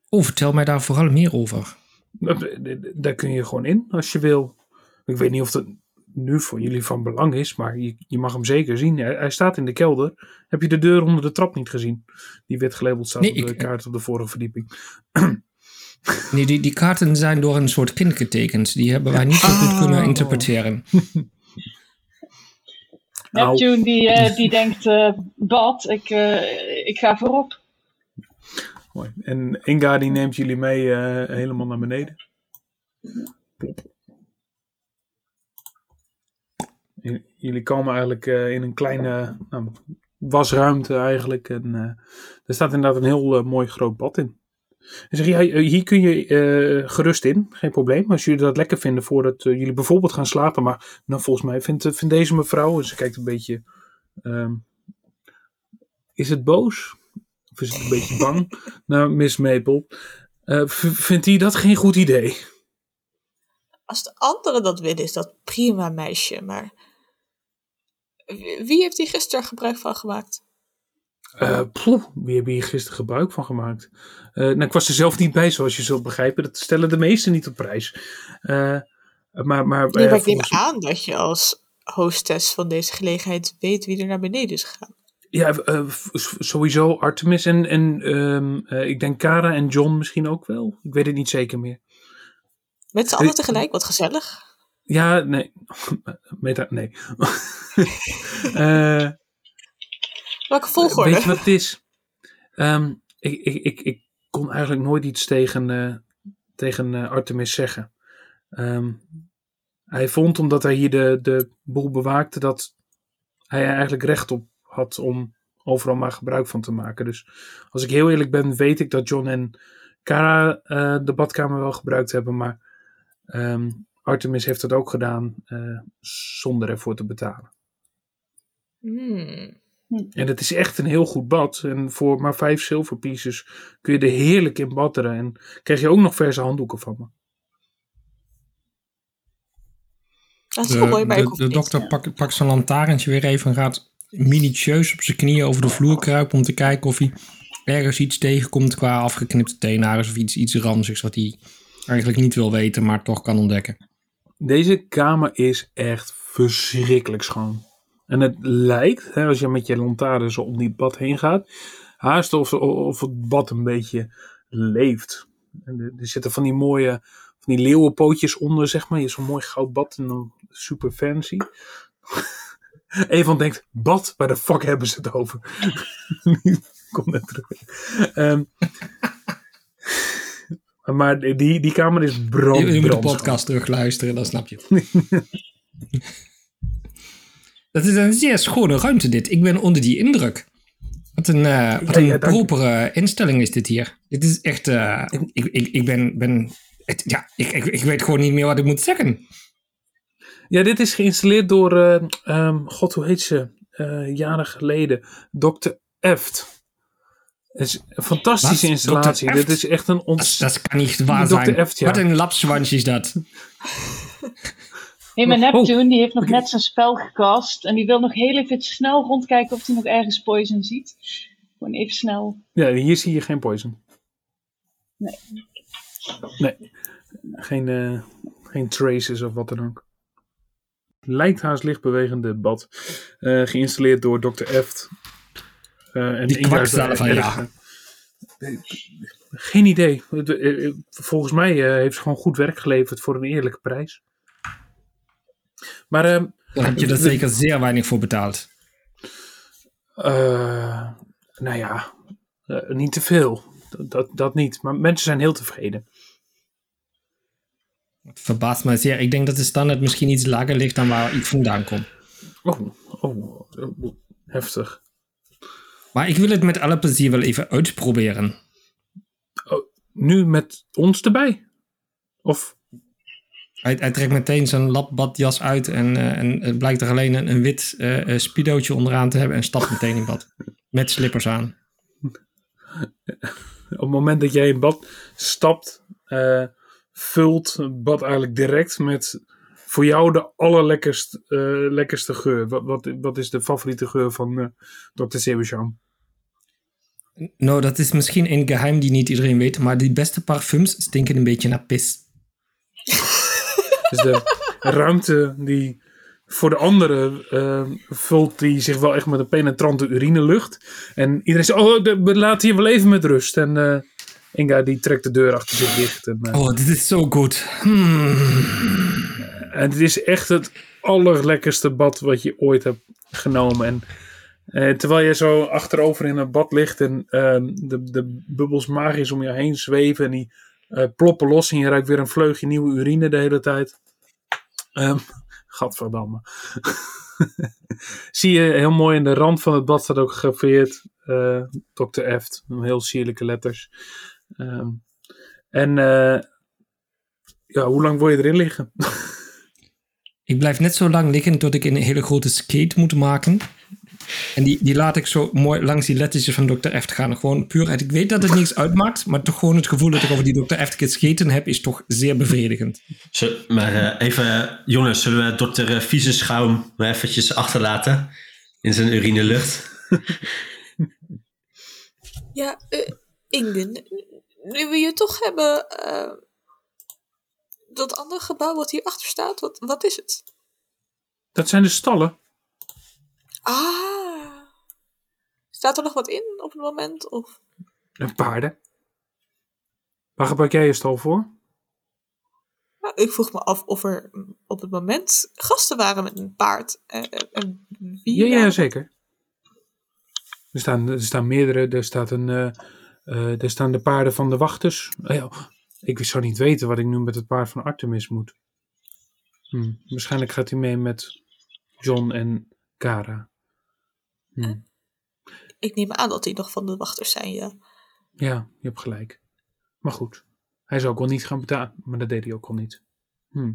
S1: Oh, vertel mij daar vooral meer over.
S4: Daar kun je gewoon in als je wil. Ik weet niet of dat nu voor jullie van belang is, maar je, je mag hem zeker zien. Hij, hij staat in de kelder. Heb je de deur onder de trap niet gezien? Die wit gelabeld staat
S1: Nee,
S4: op de
S1: ik-
S4: kaart op de vorige verdieping. *clears throat*
S1: Nee, die, die kaarten zijn door een soort kind getekend. Die hebben wij niet zo goed kunnen interpreteren.
S4: Nou. *laughs*
S6: Neptune die, eh, die denkt, eh, bad, ik, eh, ik ga voorop.
S4: Mooi. En Inga die neemt jullie mee eh, helemaal naar beneden. Plop. Jullie komen eigenlijk eh, in een kleine nou, wasruimte eigenlijk. En eh, er staat inderdaad een heel eh, mooi groot bad in. En zeg je, ja, hier kun je gerust in, geen probleem. Als jullie dat lekker vinden voordat jullie bijvoorbeeld gaan slapen. Maar nou, volgens mij vindt, deze mevrouw, ze kijkt een beetje... ehm, is het boos? Of is het een beetje bang *laughs* naar Miss Maple? Vindt hij dat geen goed idee?
S2: Als de anderen dat willen, is dat prima, meisje. Maar wie heeft hier gisteren gebruik van gemaakt?
S4: Eh, poeh, wie hebben hier gisteren gebruik van gemaakt? Eh, nou, ik was er zelf niet bij, zoals je zult begrijpen. Dat stellen de meesten niet op prijs. Eh, maar, maar,
S2: Nee, maar ik neem aan dat je als hostess van deze gelegenheid weet wie er naar beneden is gegaan.
S4: Ja, sowieso Artemis en, en ehm, eh, ik denk Cara en John misschien ook wel. Ik weet het niet zeker meer.
S2: Met z'n allen tegelijk, wat gezellig.
S4: Ja, nee. *laughs* Meta, nee. *laughs* Eh,
S2: Welke volgorde?
S4: Weet je wat het is? Ehm, ik, ik, ik, ik kon eigenlijk nooit iets tegen, eh, tegen eh, Artemis zeggen. Ehm, hij vond, omdat hij hier de, de boel bewaakte, dat hij er eigenlijk recht op had om overal maar gebruik van te maken. Dus als ik heel eerlijk ben, weet ik dat John en Cara eh, de badkamer wel gebruikt hebben, maar ehm, Artemis heeft dat ook gedaan eh, zonder ervoor te betalen.
S2: Hmm.
S4: En het is echt een heel goed bad. En voor maar vijf silver pieces kun je er heerlijk in badderen. En krijg je ook nog verse handdoeken van me.
S2: Dat is wel mooi,
S1: De, de, dokter pakt, pakt zijn lantaarntje weer even en gaat minutieus op zijn knieën over de vloer kruipen om te kijken of hij ergens iets tegenkomt qua afgeknipte teenagers of iets, iets ranzigs wat hij eigenlijk niet wil weten, maar toch kan ontdekken.
S4: Deze kamer is echt verschrikkelijk schoon. En het lijkt, hè, als je met je lantaarn zo om die bad heen gaat, haast of, of het bad een beetje leeft. En er, zitten van die mooie, van die leeuwenpootjes onder, zeg maar. Je zo'n mooi goud bad en dan super fancy. *laughs* Evan denkt, bad? Waar de fuck hebben ze het over? *laughs* Kom net terug. Ehm, maar die, die kamer is brand,
S1: Je, je moet de podcast terugluisteren, dan snap je het. *laughs* Dat is een zeer schone ruimte dit. Ik ben onder die indruk. Wat een, eh, wat een
S4: ja,
S1: propere instelling is dit hier. Dit is echt... eh, ik, ik, ik ben... ben het, ja, ik, ik, ik weet gewoon niet meer wat ik moet zeggen.
S4: Ja, dit is geïnstalleerd door, eh, ehm, god hoe heet ze, jaren geleden, Dr. Eft. Het is een fantastische installatie. Dit is echt een
S1: Dat,
S4: ont...
S1: dat kan niet waar
S4: Dr.
S1: zijn.
S4: Eft, ja.
S1: Wat een lapswansje is dat.
S6: Nee, maar
S4: Oh,
S6: Neptune die heeft nog net zijn spel gecast. En die wil nog heel even snel rondkijken of hij nog ergens poison ziet. Gewoon even snel.
S4: Ja, hier zie je geen poison.
S6: Nee.
S4: Nee. Geen, eh, geen traces of wat dan ook. Lijkt haast lichtbewegende bad. Eh, geïnstalleerd door Dr. Eft. Eh, en
S1: Die kwakzalver,
S4: er-
S1: ja.
S4: Geen idee. Eh, eh, Volgens mij heeft ze gewoon goed werk geleverd voor een eerlijke prijs. Maar ehm,
S1: Dan heb je er zeker zeer weinig voor betaald.
S4: nou ja, niet te veel. Dat, dat, dat niet. Maar mensen zijn heel tevreden.
S1: Het verbaast mij zeer. Ik denk dat de standaard misschien iets lager ligt dan waar ik vandaan kom.
S4: Oh, oh, oh, heftig.
S1: Maar ik wil het met alle plezier wel even uitproberen.
S4: Nu met ons erbij? Of
S1: Hij, hij trekt meteen zijn labbadjas uit en, eh, en het blijkt er alleen een, een wit speedootje onderaan te hebben en stapt meteen in bad. *laughs* Met slippers aan.
S4: op het moment dat jij in bad stapt, eh, vult het bad eigenlijk direct met voor jou de allerlekkerst, eh, lekkerste geur. Wat, wat, wat is de favoriete geur van eh Dr. Sebescham?
S1: Nou, dat is misschien een geheim die niet iedereen weet, maar die beste parfums stinken een beetje naar pis. *laughs*
S4: Dus de ruimte die voor de anderen eh, vult die zich wel echt met een penetrante urinelucht. En iedereen zegt, oh, we laten je wel even met rust. En Inga die trekt de deur achter zich dicht. En,
S1: Oh, dit is zo goed. Hmm.
S4: En het is echt het allerlekkerste bad wat je ooit hebt genomen. En eh, terwijl je zo achterover in het bad ligt en ehm, de, de bubbels magisch om je heen zweven en die eh, ploppen los en je ruikt weer een vleugje nieuwe urine de hele tijd. Ehm gadverdamme. *laughs* Zie je heel mooi in de rand van het bad staat ook gegraveerd eh Dr. Eft. Heel sierlijke letters. Ehm, en ja, hoe lang wil je erin liggen? *laughs*
S1: Ik blijf net zo lang liggen tot ik een hele grote skate moet maken. En die, die laat ik zo mooi langs die lettertjes van Dr. Eft gaan. Gewoon puur uit. Ik weet dat het niks uitmaakt, maar toch gewoon het gevoel dat ik over die Dr. Eft gescheten heb, is toch zeer bevredigend.
S5: Zo, maar eh, even, jongens, zullen we dokter uh, Viezenschaum maar eventjes achterlaten in zijn urinelucht? *laughs*
S2: Ja, eh Inge, nu- we je toch hebben, eh, dat andere gebouw wat hierachter staat, wat, wat is het?
S4: Dat zijn de stallen.
S2: Ah, staat er nog wat in op het moment? Of?
S4: En paarden. Waar gebruik jij je stal voor?
S2: Nou, ik vroeg me af of er op het moment gasten waren met een paard. eh, eh, en wie
S4: Ja, ja, zeker. Er staan, er staan meerdere. Er, staat een, eh, er staan de paarden van de wachters. Oh ja, ik zou niet weten wat ik nu met het paard van Artemis moet. Hm, waarschijnlijk gaat hij mee met John en Cara. Hm,
S2: Ik neem aan dat die nog van de wachters zijn, ja.
S4: Ja, je hebt gelijk. Maar goed, hij zou ook wel niet gaan betalen. Maar dat deed hij ook al niet. Hm,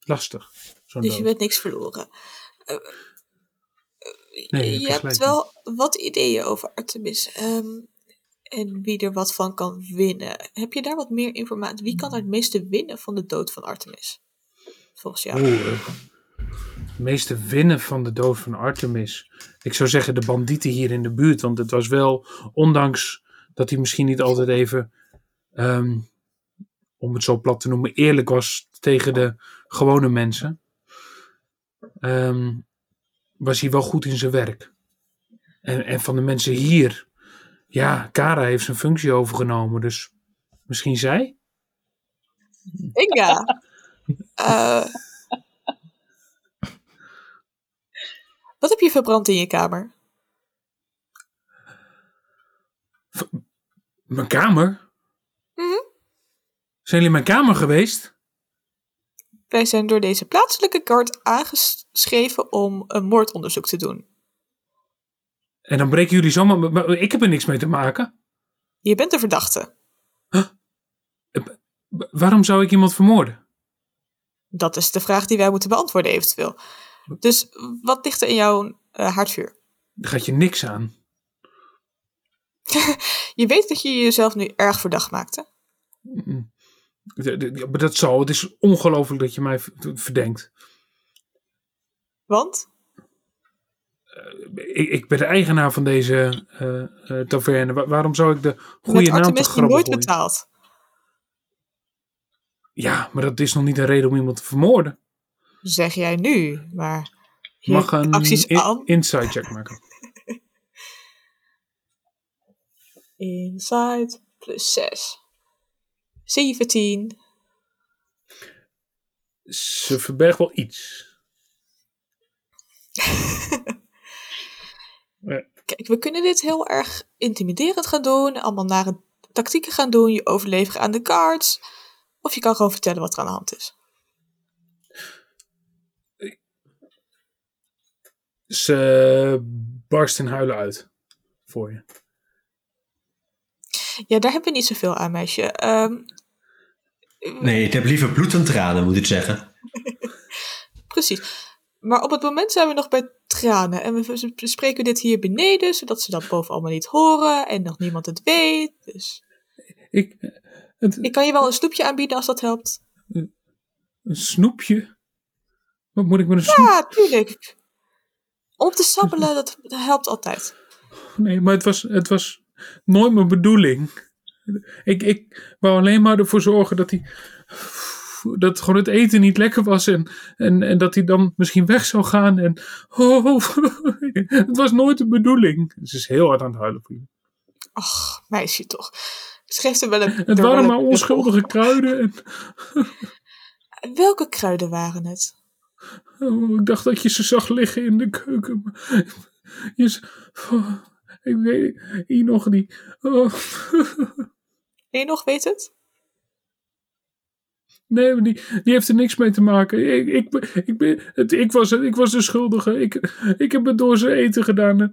S4: lastig. Zo'n
S2: Dus je bent niks verloren. Eh,
S4: Nee, je hebt
S2: je hebt
S4: gelijk.
S2: wel wat ideeën over Artemis. ehm, en wie er wat van kan winnen. Heb je daar wat meer informatie? Wie kan er het meeste winnen van de dood van Artemis? Volgens jou.
S4: Het meeste winnen van de dood van Artemis. Ik zou zeggen de bandieten hier in de buurt. Want het was wel, ondanks dat hij misschien niet altijd even, ehm, om het zo plat te noemen, eerlijk was tegen de gewone mensen. ehm, was hij wel goed in zijn werk. En, en van de mensen hier, ja, Kara heeft zijn functie overgenomen. Dus misschien zij?
S2: Inga. *laughs* Eh, wat heb je verbrand in je kamer?
S4: Mijn kamer?
S2: Mhm.
S4: Zijn jullie in mijn kamer geweest?
S2: Wij zijn door deze plaatselijke guard aangeschreven om een moordonderzoek te doen.
S4: En dan breken jullie zomaar... maar- maar ik heb er niks mee te maken.
S2: Je bent de verdachte.
S4: Wa- Waarom zou ik iemand vermoorden?
S2: Dat is de vraag die wij moeten beantwoorden eventueel. Dus wat ligt er in jouw eh haardvuur?
S4: Daar gaat je niks aan. *laughs*
S2: Je weet dat je jezelf nu erg verdacht maakt, hè?
S4: Mm. Dat zal. Het is ongelooflijk dat je mij verdenkt.
S2: Want?
S4: Ik, ik ben de eigenaar van deze eh, eh, taverne. Wa- waarom zou ik de goede naam te
S2: nooit
S4: gooien?
S2: betaald.
S4: Ja, maar dat is nog niet een reden om iemand te vermoorden.
S2: Zeg jij nu, maar... je
S4: Mag een
S2: acties
S4: in-
S2: aan.
S4: inside check maken. *laughs*
S2: Inside plus 6. 17.
S4: Ze verbergt wel iets. *laughs*
S2: Kijk, we kunnen dit heel erg intimiderend gaan doen. Allemaal nare tactieken gaan doen. Je overleveren aan de guards. Of je kan gewoon vertellen wat er aan de hand is.
S4: Ze barst in huilen uit. Voor je.
S2: Ja, daar hebben we niet zoveel aan, meisje. Ehm,
S5: Nee, ik heb liever bloed dan tranen, moet ik zeggen. *laughs*
S2: precies. Maar op het moment zijn we nog bij tranen. En we bespreken dit hier beneden, zodat ze dat boven allemaal niet horen. En nog niemand het weet. Dus
S4: Ik, het,
S2: ik kan je wel een snoepje aanbieden als dat helpt.
S4: een snoepje? Wat moet ik met een snoep?
S2: Ja, tuurlijk. Om te sabbelen, dat, dat helpt altijd.
S4: Nee, maar het was, het was nooit mijn bedoeling. Ik, ik wou alleen maar ervoor zorgen dat hij. Dat gewoon het eten niet lekker was en, en, en dat hij dan misschien weg zou gaan. En, *laughs* oh, het was nooit de bedoeling. Ze is heel hard aan het huilen voor je.
S2: Ach, meisje toch. Het geeft er wel een...
S4: Het waren
S2: een
S4: maar onschuldige kruiden. En, *laughs*
S2: Welke kruiden waren het?
S4: oh, ik dacht dat je ze zag liggen in de keuken. Maar *laughs* je, oh, ik weet nog die. Oh,
S2: nog weet het?
S4: Nee, die, die heeft er niks mee te maken. Ik, ik, ik, ben, het, ik, was, ik was de schuldige. Ik, ik heb het door zijn eten gedaan.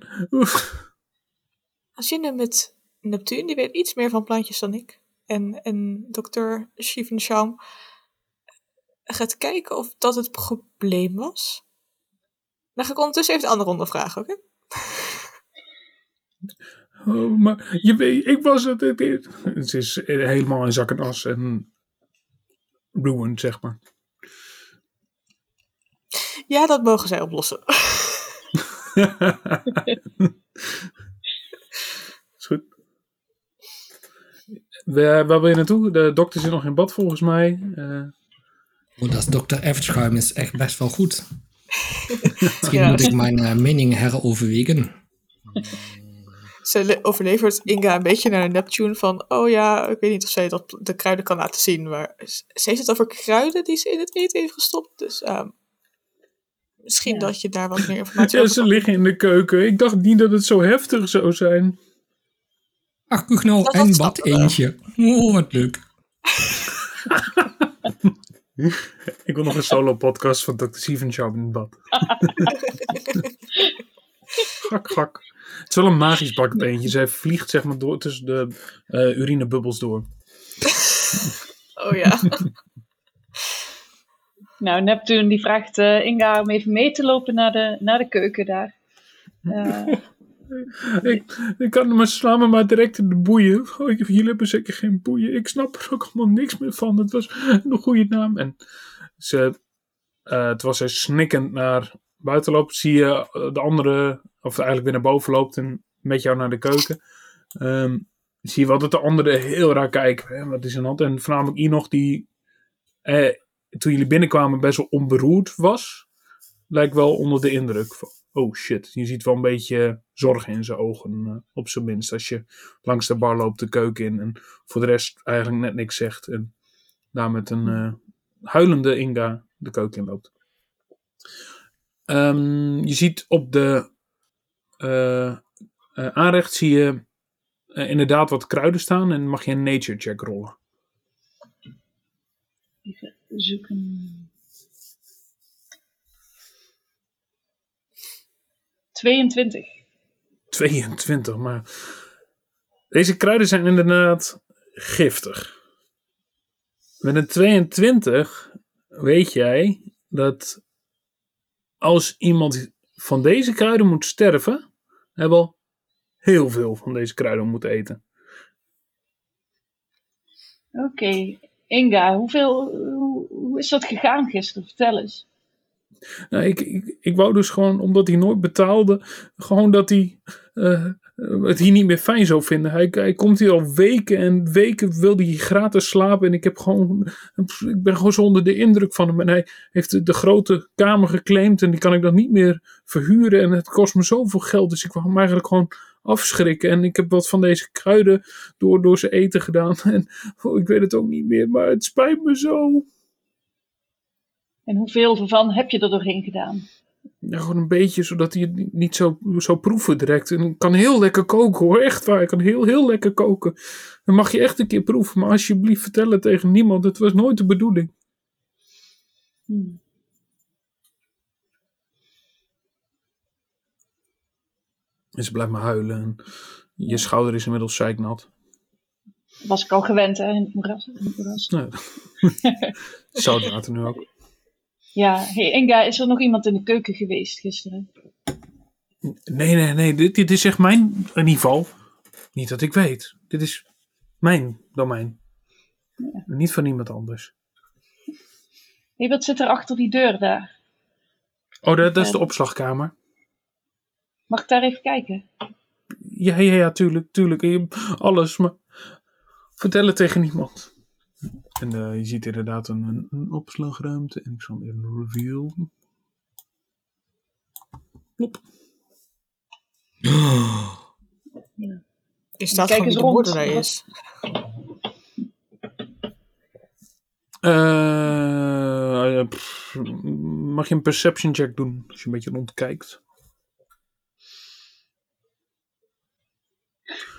S2: Als je nu met Neptune, die weet iets meer van plantjes dan ik. En, en dokter Shivan gaat kijken of dat het probleem was. Dan ga ik ondertussen even de andere ronde vragen, oké?
S4: Oh, maar je weet, ik was het. Het, is- het is helemaal in zak en as en ruined, zeg maar.
S2: Ja, dat mogen zij oplossen. *laughs*
S4: is goed. Waar, waar wil je naartoe? De dokter zit nog in bad volgens mij. Eh,
S1: Oh, dat Dr. Eftschuim is echt best wel goed. *laughs* Misschien
S2: Ja.
S1: moet ik mijn eh, mening heroverwegen. *laughs*
S2: Ze le- overlevert Inga een beetje naar Neptune van... Oh ja, ik weet niet of zij dat, de kruiden kan laten zien. Maar ze ze heeft het over kruiden die ze in het eten heeft gestopt. Dus ehm, misschien
S6: Ja.
S2: dat je daar wat meer informatie *laughs*
S4: ja,
S2: over
S4: ze
S2: kan-
S4: liggen in de keuken. Ik dacht niet dat het zo heftig zou zijn.
S1: Ach, een
S2: was
S1: bad eentje. Oh, wat leuk. *laughs*
S4: Ik wil nog een solo podcast van Dr. Steven in het bad. *laughs* gak, gak. Het is wel een magisch *laughs* bakbeentje. Zij vliegt zeg maar door tussen de eh, urinebubbels door. *laughs*
S2: Oh ja. *laughs*
S6: Nou, Neptune die vraagt eh, Inga om even mee te lopen naar de, naar de keuken daar. Eh,
S4: Ik, ik kan me slaan me maar direct in de boeien. Oh, ik- jullie hebben zeker geen boeien. Ik snap er ook allemaal niks meer van. Het was een goede naam. En ze, eh, terwijl zij snikkend naar buiten loopt, zie je eh, de andere, of eigenlijk weer naar boven loopt en met jou naar de keuken. Ehm, zie je wel dat de anderen heel raar kijken. Hè? Wat is er aan hand? En voornamelijk Enoch die eh, toen jullie binnenkwamen best wel onberoerd was. Lijkt wel onder de indruk van, oh shit. Je ziet wel een beetje zorg in zijn ogen, eh, op zijn minst. Als je langs de bar loopt de keuken in en voor de rest eigenlijk net niks zegt. En daar met een eh, huilende Inga de keuken in loopt. Ehm, je ziet op de eh, eh, aanrecht zie je eh, inderdaad wat kruiden staan en mag je een nature check rollen.
S6: even zoeken. 22.
S4: 22, maar deze kruiden zijn inderdaad giftig. Met een 22 weet jij dat als iemand van deze kruiden moet sterven, hij wel heel veel van deze kruiden moet eten.
S6: Oké, Inga, hoeveel, hoe, hoe is dat gegaan gisteren? Vertel eens.
S4: Nou, ik, ik, ik wou dus gewoon, omdat hij nooit betaalde, gewoon dat hij eh, het hier niet meer fijn zou vinden. Hij, hij komt hier al weken en weken wil hij gratis slapen. En ik, heb gewoon, ik ben gewoon zo onder de indruk van hem. En hij heeft de, de grote kamer geclaimd en die kan ik dan niet meer verhuren. En het kost me zoveel geld, dus ik wou hem eigenlijk gewoon afschrikken. En ik heb wat van deze kruiden door, door zijn eten gedaan. *laughs* En oh, ik weet het ook niet meer, maar het spijt me zo.
S6: En hoeveel ervan heb je er doorheen gedaan?
S4: Ja, gewoon een beetje, zodat hij het niet- zo, zo proeven direct. En ik kan heel lekker koken hoor, echt waar. Ik kan heel, heel lekker koken. Dan mag je echt een keer proeven. Maar alsjeblieft vertel het tegen niemand. Het was nooit de bedoeling.
S6: Hmm.
S4: En ze blijft maar huilen. En je schouder is inmiddels zeiknat.
S6: Was ik al gewend hè, in het moeras.
S4: Nee. *laughs* Nu ook.
S6: Ja, hey Inga, is er nog iemand in de keuken geweest gisteren?
S4: Nee, nee, nee. Dit, dit is echt mijn geval. Niet dat ik weet. Dit is mijn domein. Niet van iemand anders.
S6: Hey, wat zit er achter die deur daar?
S4: Oh, dat, dat is de opslagkamer.
S6: Mag ik daar even kijken?
S4: Ja, ja, ja, tuurlijk, tuurlijk. Alles, maar vertel het tegen niemand. En eh, je ziet inderdaad een, een, een opslagruimte. En ik zal hem even reveal. Plop.
S2: Die staat
S6: Kijk
S2: gewoon wie
S6: eens
S2: de
S6: rond. Wat-
S2: is.
S4: Eh, eh, pff, mag je een perception check doen als je een beetje rondkijkt?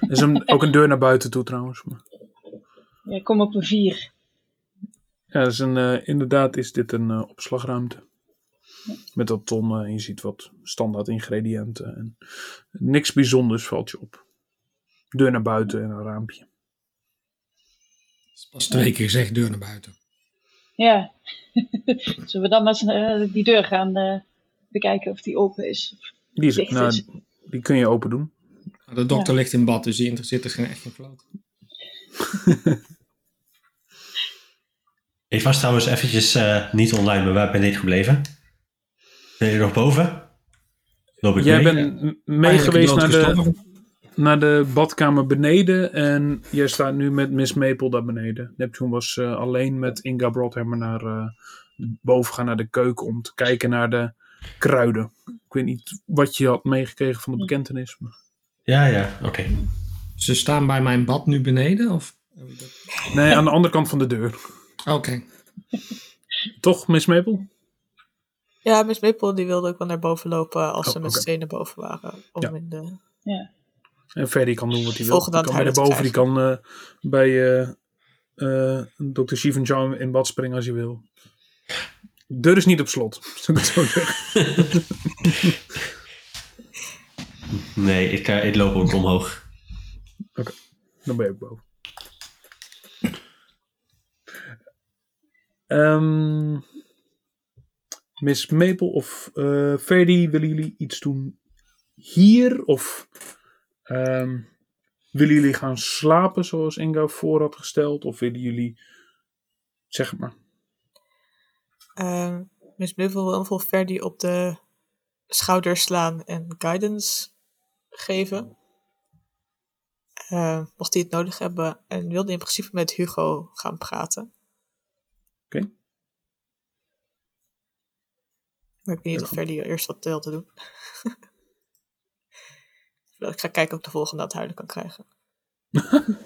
S4: Er is een, ook een deur naar buiten toe trouwens. Maar.
S6: Ja, ik kom op een vier.
S4: Ja, dat is een, eh, inderdaad is dit een eh, opslagruimte. Met wat tonnen en je ziet wat standaard ingrediënten. En niks bijzonders valt je op. Deur naar buiten en een raampje.
S1: Pas twee keer gezegd, deur naar buiten.
S6: Ja. *laughs* Zullen we dan maar eens eh, die deur gaan eh, bekijken of die open is?
S4: Die, is, nou,
S6: is.
S4: die kun je open doen.
S1: De dokter ligt in bad, dus die interesseert er geen echt geen floot. *laughs*
S5: Ik was trouwens eventjes eh, niet online, maar waar ben ik gebleven? Ben je nog boven? Loop ik
S4: Jij
S5: mee?
S4: bent m- mee geweest naar de, naar de badkamer beneden. En jij staat nu met Miss Maple daar beneden. Neptune was eh, alleen met Inga Broadhammer naar eh, boven gaan naar de keuken om te kijken naar de kruiden. Ik weet niet wat je had meegekregen van de bekentenis. Maar...
S5: Ja, ja, oké.
S1: Ze staan bij mijn bad nu beneden? Of?
S4: Nee, aan de andere kant van de deur.
S1: Oké.
S4: Toch, Miss Maple?
S2: Ja, Miss Maple die wilde ook wel naar boven lopen als
S4: Oh,
S2: ze met
S4: oké.
S2: tweeën naar boven waren. Om
S4: Ja.
S2: in de...
S6: Ja.
S4: En Ferdy kan doen wat hij wil.
S2: Volgende
S4: Die kan bij de boven, die kan eh, bij eh eh Dr. In bad springen als hij wil. De deur is niet op slot, *laughs* zou ik het zo zeggen.
S5: Nee, ik, eh, ik loop ook omhoog.
S4: Dan ben je ook boven. Ehm, Miss Maple of eh Ferdy, willen jullie iets doen hier? Of ehm, willen jullie gaan slapen zoals Inga voor had gesteld? Of willen jullie, zeg maar.
S2: Ehm, Miss Maple wil geval Ferdy op de schouder slaan en guidance geven. Mocht hij het nodig hebben. En wilde in principe met Hugo gaan praten.
S4: Oké.
S2: Maar ik weet niet of Ferdy eerst wat wilde doen. *laughs* ik ga kijken of ik de volgende aan het huilen kan krijgen. *laughs*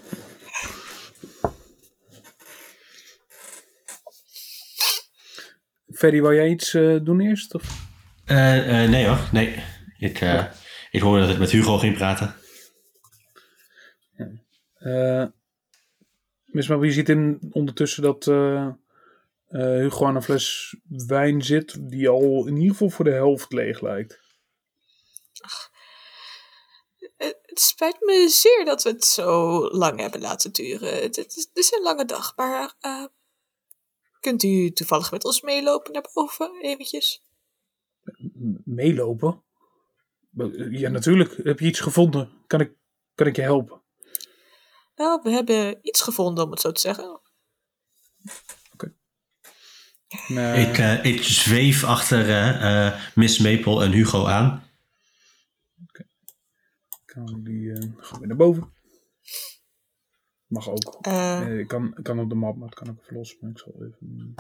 S4: Ferdy, wou jij iets eh, doen eerst? Of?
S5: Eh, eh, nee hoor, nee. Ik, eh, ik hoorde dat ik met Hugo ging praten.
S4: Eh Miss Maple, je ziet in, ondertussen dat Hugo aan een fles wijn zit, die al in ieder geval voor de helft leeg lijkt.
S2: Eh, Het spijt me zeer dat we het zo lang hebben laten duren. Het, het is, het is een lange dag, maar eh, kunt u toevallig met ons meelopen naar boven, eventjes?
S4: M- Meelopen? Ja, natuurlijk. Heb je iets gevonden? Kan ik, kan ik je helpen?
S2: Nou, we hebben iets gevonden, om het zo te zeggen.
S4: Nee.
S5: Ik, eh, ik zweef achter eh, eh, Miss Maple en Hugo aan.
S4: kan die eh, gaan we naar boven. Mag ook.
S2: Eh,
S4: Nee, ik, kan, kan op de map, maar het kan ook even los. Maar ik zal even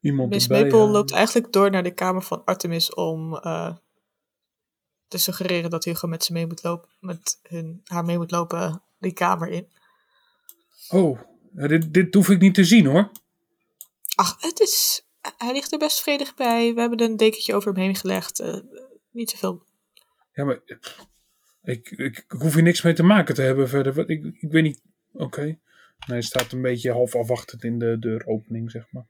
S4: iemand
S2: Miss
S4: erbij
S2: Maple
S4: halen.
S2: loopt eigenlijk door naar de kamer van Artemis om eh, te suggereren dat Hugo met ze mee moet lopen, met hun, haar mee moet lopen die kamer in.
S4: Oh, dit, dit hoef ik niet te zien hoor.
S2: Ach, het is, hij ligt er best vredig bij. We hebben een dekentje over hem heen gelegd. eh, niet zoveel.
S4: Ja, maar ik, ik, ik hoef hier niks mee te maken te hebben verder. Ik, ik weet niet. Oké. Nee, hij staat een beetje half afwachtend in de deuropening, zeg maar.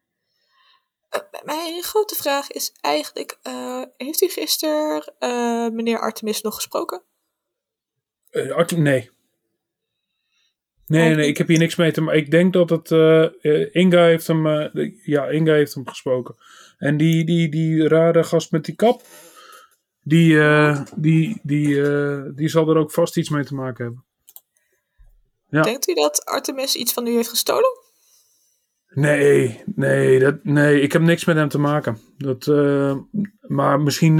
S2: Eh, mijn grote vraag is eigenlijk, eh, heeft u gisteren meneer Artemis nog gesproken?
S4: Artie, nee. Nee, nee, nee,
S2: ik-
S4: heb hier niks mee te maken. Ik denk dat het. eh, eh, Inga heeft hem. eh, ja, Inga heeft hem gesproken. En die, die, die rare gast met die kap. Die, die, die, die zal er ook vast iets mee te maken hebben. Ja.
S2: Denkt u dat Artemis iets van u heeft gestolen?
S4: Nee, nee, dat, nee, ik heb niks met hem te maken. Dat, maar misschien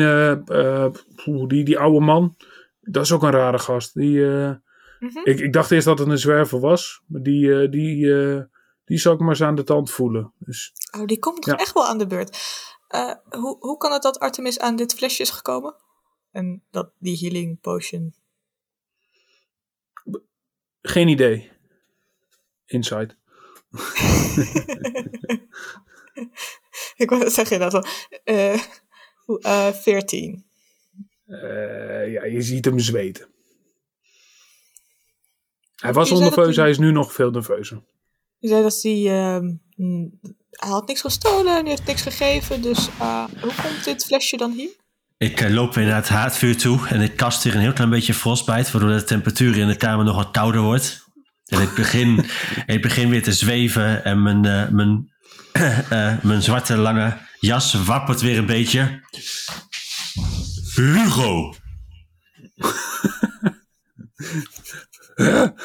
S4: die, die oude man. Dat is ook een rare gast. Die,
S2: Mhm.
S4: ik, ik dacht eerst dat het een zwerver was. Maar die, eh, die, eh, die zal ik maar eens aan de tand voelen. Dus,
S2: Oh, die komt toch
S4: Ja.
S2: echt wel aan de beurt. Eh, hoe, hoe kan het dat Artemis aan dit flesje is gekomen? En dat die healing potion.
S4: geen idee. Inside. *laughs*
S2: Ik wou zeggen eh, hoe, eh, 14.
S4: Eh, ja, je ziet hem zweten. Hij was
S2: dat
S4: onnerveus,
S2: hij-
S4: is nu nog veel nerveuzer.
S2: Je zei dat hij. ehm, mm, hij had niks gestolen en hij heeft niks gegeven. Dus eh, hoe komt dit flesje dan hier?
S5: Ik eh, loop weer naar het haardvuur toe en ik kast hier een heel klein beetje frostbite, waardoor de temperatuur in de kamer nog wat kouder wordt. En ik begin, *laughs* ik begin weer te zweven en mijn, eh, mijn, *clears throat* eh, mijn zwarte lange jas wappert weer een beetje. Hugo! *laughs*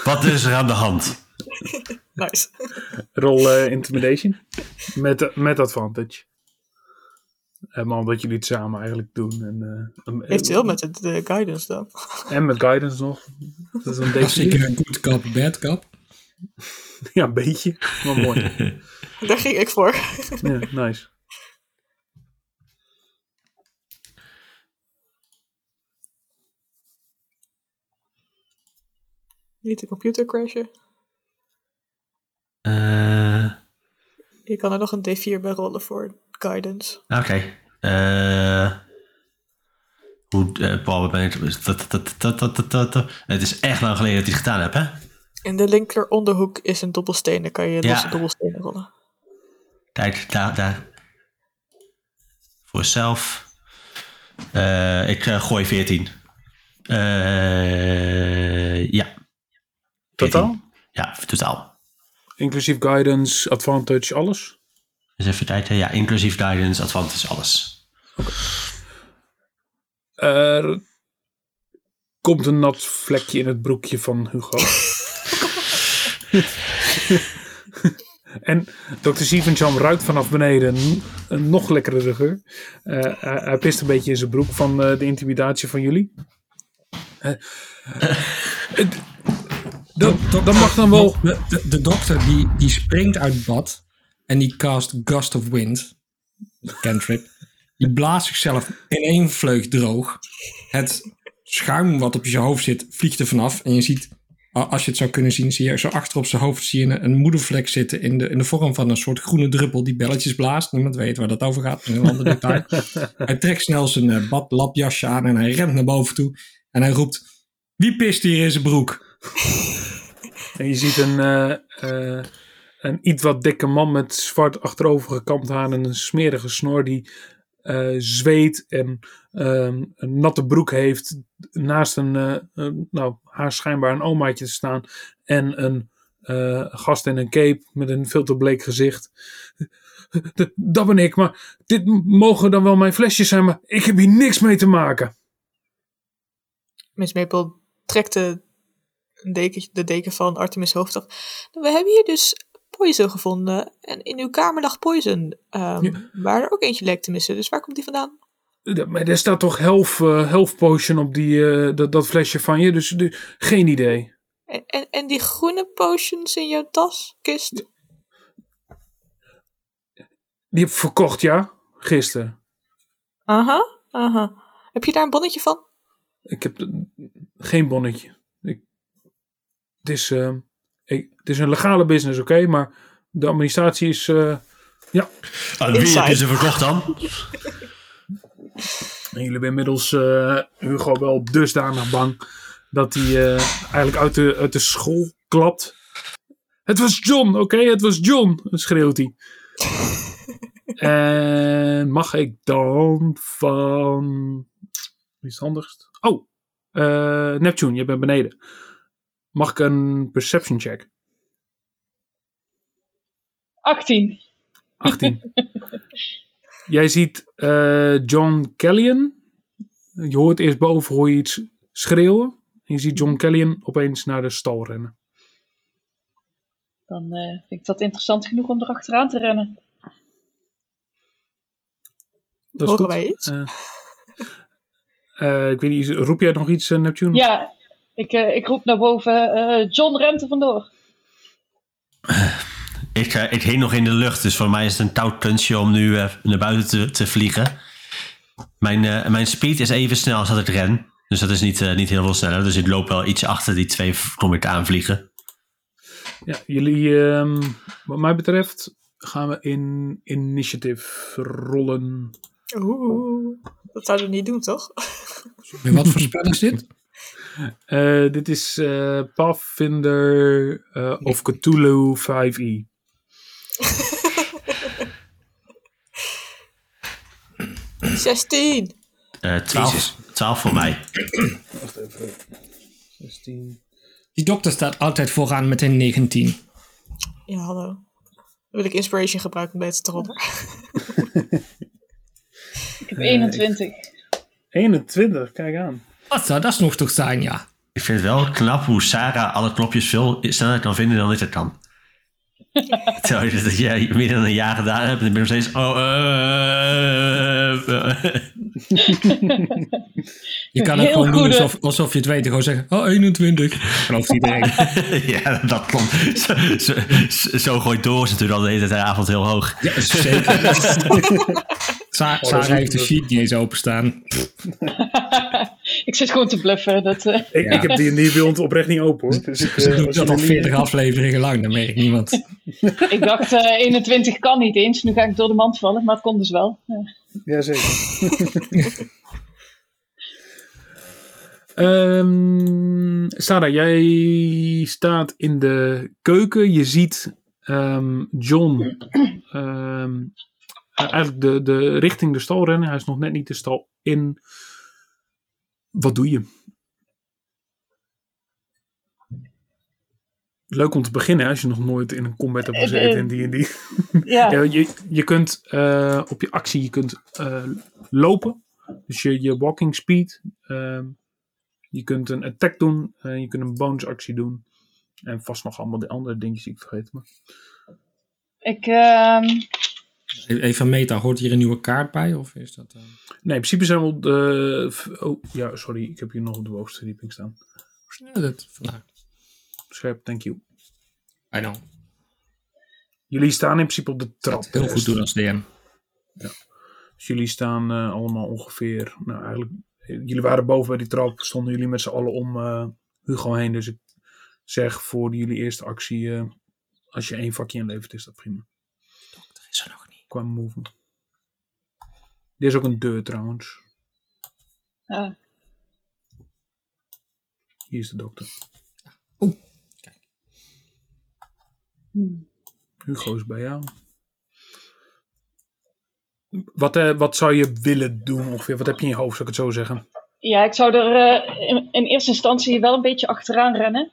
S5: Wat is er aan de hand? *laughs*
S2: Nice.
S4: Rol eh, intimidation. Met, met advantage. En maar omdat jullie het samen eigenlijk doen. En, eh, en-
S2: Eventueel met het de guidance dan.
S4: En met guidance nog. Dat is een
S1: zeker een good kap, bad kap. *laughs*
S4: Ja, een beetje. Maar mooi. *laughs*
S2: Daar ging ik voor.
S4: Ja, nice.
S2: Niet de computer crashen.
S5: Eh,
S2: Je kan er nog een D4 bij rollen voor guidance.
S5: Oké. Eh, hoe, eh, Paul, ben ik... Het is echt lang geleden dat ik het gedaan heb, hè?
S2: In de linker onderhoek is een dobbelsteen. Dan kan je
S5: Ja.
S2: losse dobbelstenen rollen.
S5: Kijk, daar, daar. Voor zelf. Ik gooi 14. Eh, ja.
S4: Totaal?
S5: Ja, totaal.
S4: Inclusief guidance, advantage, alles?
S5: Dus even kijken. Ja, inclusief guidance, advantage, alles.
S4: Er komt een nat vlekje in het broekje van Hugo. *laughs* en Dr. Stevenjam ruikt vanaf beneden een, nog lekkere geur. Eh, hij, hij pist een beetje in zijn broek van eh, de intimidatie van jullie. Eh, eh, dat, dat mag dan wel.
S1: De, de, de dokter die, die springt uit bad en die cast Gust of Wind. Cantrip. Die blaast zichzelf in één vleug droog. Het schuim wat op je hoofd zit vliegt er vanaf. En je ziet, als je het zou kunnen zien, zie je zo achter op zijn hoofd zie je een, moedervlek zitten in de, in de vorm van een soort groene druppel die belletjes blaast. Niemand weet waar dat over gaat. Een ander detail. *laughs* Hij trekt snel zijn uh, badlapjasje aan en hij rent naar boven toe. En hij roept, wie pist hier in zijn broek?
S4: En je ziet een, eh, eh, een iets wat dikke man met zwart achterover gekamd haar en een smerige snor die eh, zweet en ehm, een natte broek heeft. Naast een, nou, haar schijnbaar een omaatje te staan. En een gast in een cape met een veel te bleek gezicht. Dat ben ik, maar dit mogen dan wel mijn flesjes zijn, maar ik heb hier niks mee te maken.
S2: Miss Maple trekt de deken, de deken van Artemis hoofd af. We hebben hier dus poison gevonden. En in uw kamer lag poison. Ehm,
S4: Ja.
S2: Waar er ook eentje leek te missen. Dus waar komt die vandaan?
S4: Ja, Maar er staat toch health, eh, health potion op die, eh, dat, dat flesje van je, dus de- geen idee.
S2: En, en, en die groene potions in jouw tas, kist?
S4: Die heb ik verkocht, ja, gisteren.
S2: Aha, aha. Heb je daar een bonnetje van?
S4: Ik heb eh, geen bonnetje. Het, is, eh, ik- het is een legale business, oké, maar de administratie is... eh,
S5: Aan wie heb je
S2: Inside.
S5: ze verkocht dan?
S4: En jullie hebben inmiddels eh, Hugo wel dusdanig bang dat hij eh, eigenlijk uit de, uit de school klapt. Het was John, oké, het was John, schreeuwt hij. en mag ik dan van. Wie is het handigst? Oh, eh, Neptune, je bent beneden. Mag ik een perception check?
S6: 18.
S4: 18. Jij ziet eh, John Kellyan. Je hoort eerst boven hoor je iets schreeuwen. En je ziet John Kellyan opeens naar de stal rennen.
S6: Dan eh, vind ik dat interessant genoeg om erachteraan te rennen.
S4: Dat is
S2: Horen
S4: goed.
S2: wij iets?
S4: Eh, ik weet niet, roep jij nog iets, Neptune?
S6: Ja, ik, eh, ik roep naar boven. eh, John rent er vandoor.
S5: Ik, eh, ik hing nog in de lucht, dus voor mij is het een touw kunstje om nu eh, naar buiten te, te vliegen. Mijn, eh, mijn speed is even snel als dat ik ren. Dus dat is niet, eh, niet heel veel sneller. Dus ik loop wel iets achter die twee kom ik aanvliegen.
S4: Ja, jullie, ehm, wat mij betreft, gaan we in initiative rollen.
S2: Oeh, dat zouden we niet doen, toch?
S1: En wat voor spel is dit?
S4: Eh, dit is eh, Pathfinder eh, of Cthulhu E. 5e. *laughs*
S2: Zestien.
S5: Eh 12, 12 voor mij.
S4: Wacht even. 16.
S1: Die dokter staat altijd vooraan met een 19.
S2: Ja, hallo. Dan wil ik inspiration gebruiken om beter te rollen.
S6: Ik heb 21.
S4: 21, kijk aan.
S1: Wat zou dat nog toch zijn, ja?
S5: Ik vind het wel knap hoe Sarah alle knopjes veel sneller kan vinden dan ik het kan. *laughs* Terwijl je dat jij meer dan een jaar gedaan hebt en dan ben nog steeds... Oh, eh, eh, eh.
S1: Je kan het gewoon doen alsof, alsof je het weet. en Gewoon zeggen, oh, 21. Gelooft iedereen. *laughs*
S5: ja, dat klopt. Zo, zo, zo- gooit Doris natuurlijk al de hele avond heel hoog.
S1: Ja, zeker. *laughs* Sa
S4: is
S1: Sarah heeft de sheet niet eens openstaan.
S6: Ik zit gewoon te bluffen. Dat, eh,
S4: Ik, ik heb die die bij ons oprecht niet open hoor. Dus ik, eh,
S1: doet
S4: als
S1: dat al
S4: jullie-
S1: 40 afleveringen lang, dat merkt niemand.
S6: ik dacht eh, 21 kan niet eens. Nu ga ik door de mand vallen, maar het kon dus wel. Ja.
S4: Jazeker. *laughs* Ehm Sarah, jij staat in de keuken. Je ziet ehm, John ehm, eigenlijk de, de richting de stal rennen. Hij is nog net niet de stal in. Wat doe je? Leuk om te beginnen als je nog nooit in een combat hebt gezeten in die en die.
S6: Ja. *laughs*
S4: Ja, je, je kunt eh, op je actie je kunt, eh, lopen. Dus je, je walking speed. ehm, je kunt een attack doen. en je kunt een bonus actie doen. En vast nog allemaal de andere dingetjes die ik vergeet. Maar...
S6: Ik, ehm,
S1: Even meta, hoort hier een nieuwe kaart bij? Of is dat... eh,
S4: Nee, in principe zijn we op de... Oh, ja, sorry. Ik heb hier nog op de bovenste verdieping staan.
S1: Ja, dat, vandaar.
S4: Scherp, thank you.
S1: I know.
S4: Jullie staan in principe op de trap.
S1: Heel goed doen als DM.
S4: Dus jullie staan eh, allemaal ongeveer... Nou, eigenlijk... Jullie waren boven bij die trap. Stonden jullie met z'n allen om eh, Hugo heen. Dus ik zeg voor jullie eerste actie... als je één vakje inlevert, is dat prima.
S1: Dat is er nog niet.
S4: Qua movement. Dit is ook een deur trouwens.
S6: ah,
S4: Hier is de dokter.
S1: Oeh,
S6: hmm.
S4: Hugo is bij jou. Wat, eh, wat zou je willen doen ongeveer? Wat heb je in je hoofd, zou ik het zo zeggen?
S6: Ja, ik zou er eh, in, in eerste instantie wel een beetje achteraan rennen.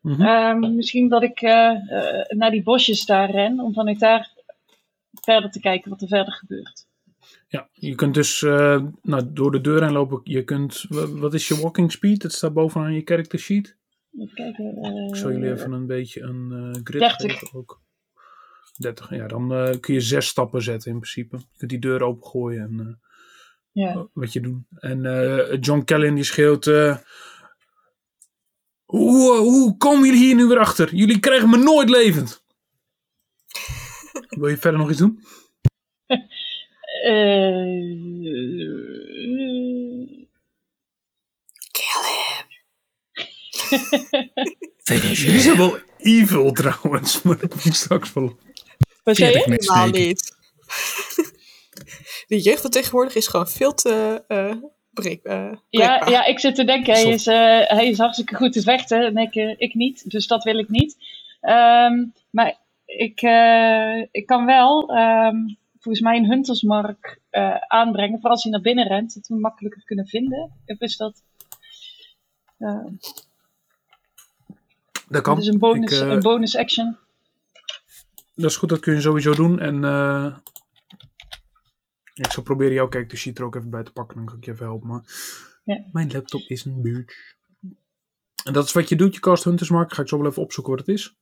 S4: Mhm.
S6: Ehm, misschien dat ik eh, eh, naar die bosjes daar ren, om vanuit daar verder te kijken wat er verder gebeurt.
S4: Ja, je kunt dus eh, nou, door de deur heen lopen. Je kunt, wa- wat is je walking speed? Dat staat bovenaan je character sheet.
S6: Even kijken. eh,
S4: Ik zal jullie even een beetje een eh grid
S6: 30.
S4: geven ook. 30, ja, dan kun je zes stappen zetten in principe. Je kunt die deur opengooien en
S6: ja.
S4: wat je doen. En John Callan die schreeuwt... hoe, hoe komen jullie hier nu weer achter? Jullie krijgen me nooit levend. Wil je verder nog iets doen?
S6: Eh,
S2: Kill *laughs* him.
S1: Finish
S4: Jullie zijn wel evil trouwens, maar dat komt straks wel.
S6: wat zei je?
S2: Helemaal niet. *laughs* De jeugd van tegenwoordig is gewoon veel te eh breek, eh,
S6: Ja, ja, ik zit te denken, hij is, eh, hij is hartstikke goed te vechten en ik, eh, ik niet. Dus dat wil ik niet. Ehm, maar ik, eh, ik kan wel ehm, volgens mij een huntersmark eh, aanbrengen. Vooral als hij naar binnen rent, dat we hem makkelijker kunnen vinden. Of is dat... eh,
S4: Dat kan.
S6: dus een bonus,
S4: Ik,
S6: een bonus action.
S4: Dat is goed, dat kun je sowieso doen. En ik zal proberen jouw character sheet er ook even bij te pakken. Dan kan ik je even helpen. Maar
S6: Ja.
S4: mijn laptop is een bitch. En dat is wat je doet, je cast Hunters Mark. Ga ik zo wel even opzoeken wat het is.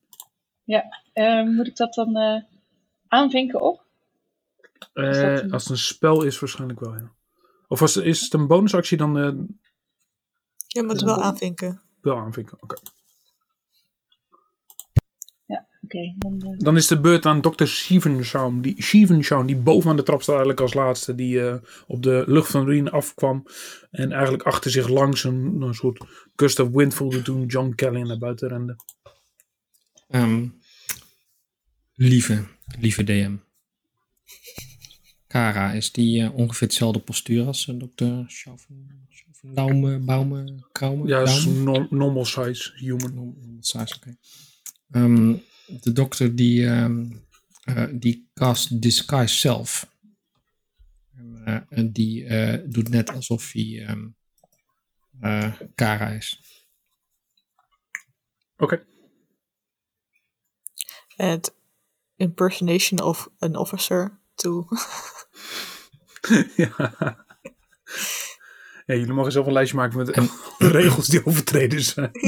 S6: Eh, moet ik dat dan eh, aanvinken op?
S4: Eh,
S6: dat
S4: Als het een spel is, waarschijnlijk wel, ja. Of als, is het een bonusactie, dan eh,
S2: Je moet het wel aanvinken.
S4: wel aanvinken. Oké.
S6: Oké, dan...
S4: Dan is de beurt aan Dr. Stevenshawn. Die, Stevenshawn, die bovenaan de trap staat eigenlijk als laatste. Die eh, op de lucht van Rien afkwam. En eigenlijk achter zich langs een, een soort gust of wind voelde toen John Kelly naar buiten rende.
S1: Ehm, lieve, lieve DM. Kara, is die eh, ongeveer hetzelfde postuur als uh, dokter Schaufen, Schaufen, Baume, Kraume?
S4: Ja, is no- normal size human.
S1: Normal size, oké. Ehm, de dokter die, eh, die cast Disguise Self. En, en die doet net alsof hij eh, Kara is.
S4: Oké.
S2: And impersonation of an officer to... *laughs*
S4: ja. ja, jullie mogen zelf een lijstje maken met regels die overtreden zijn. *laughs*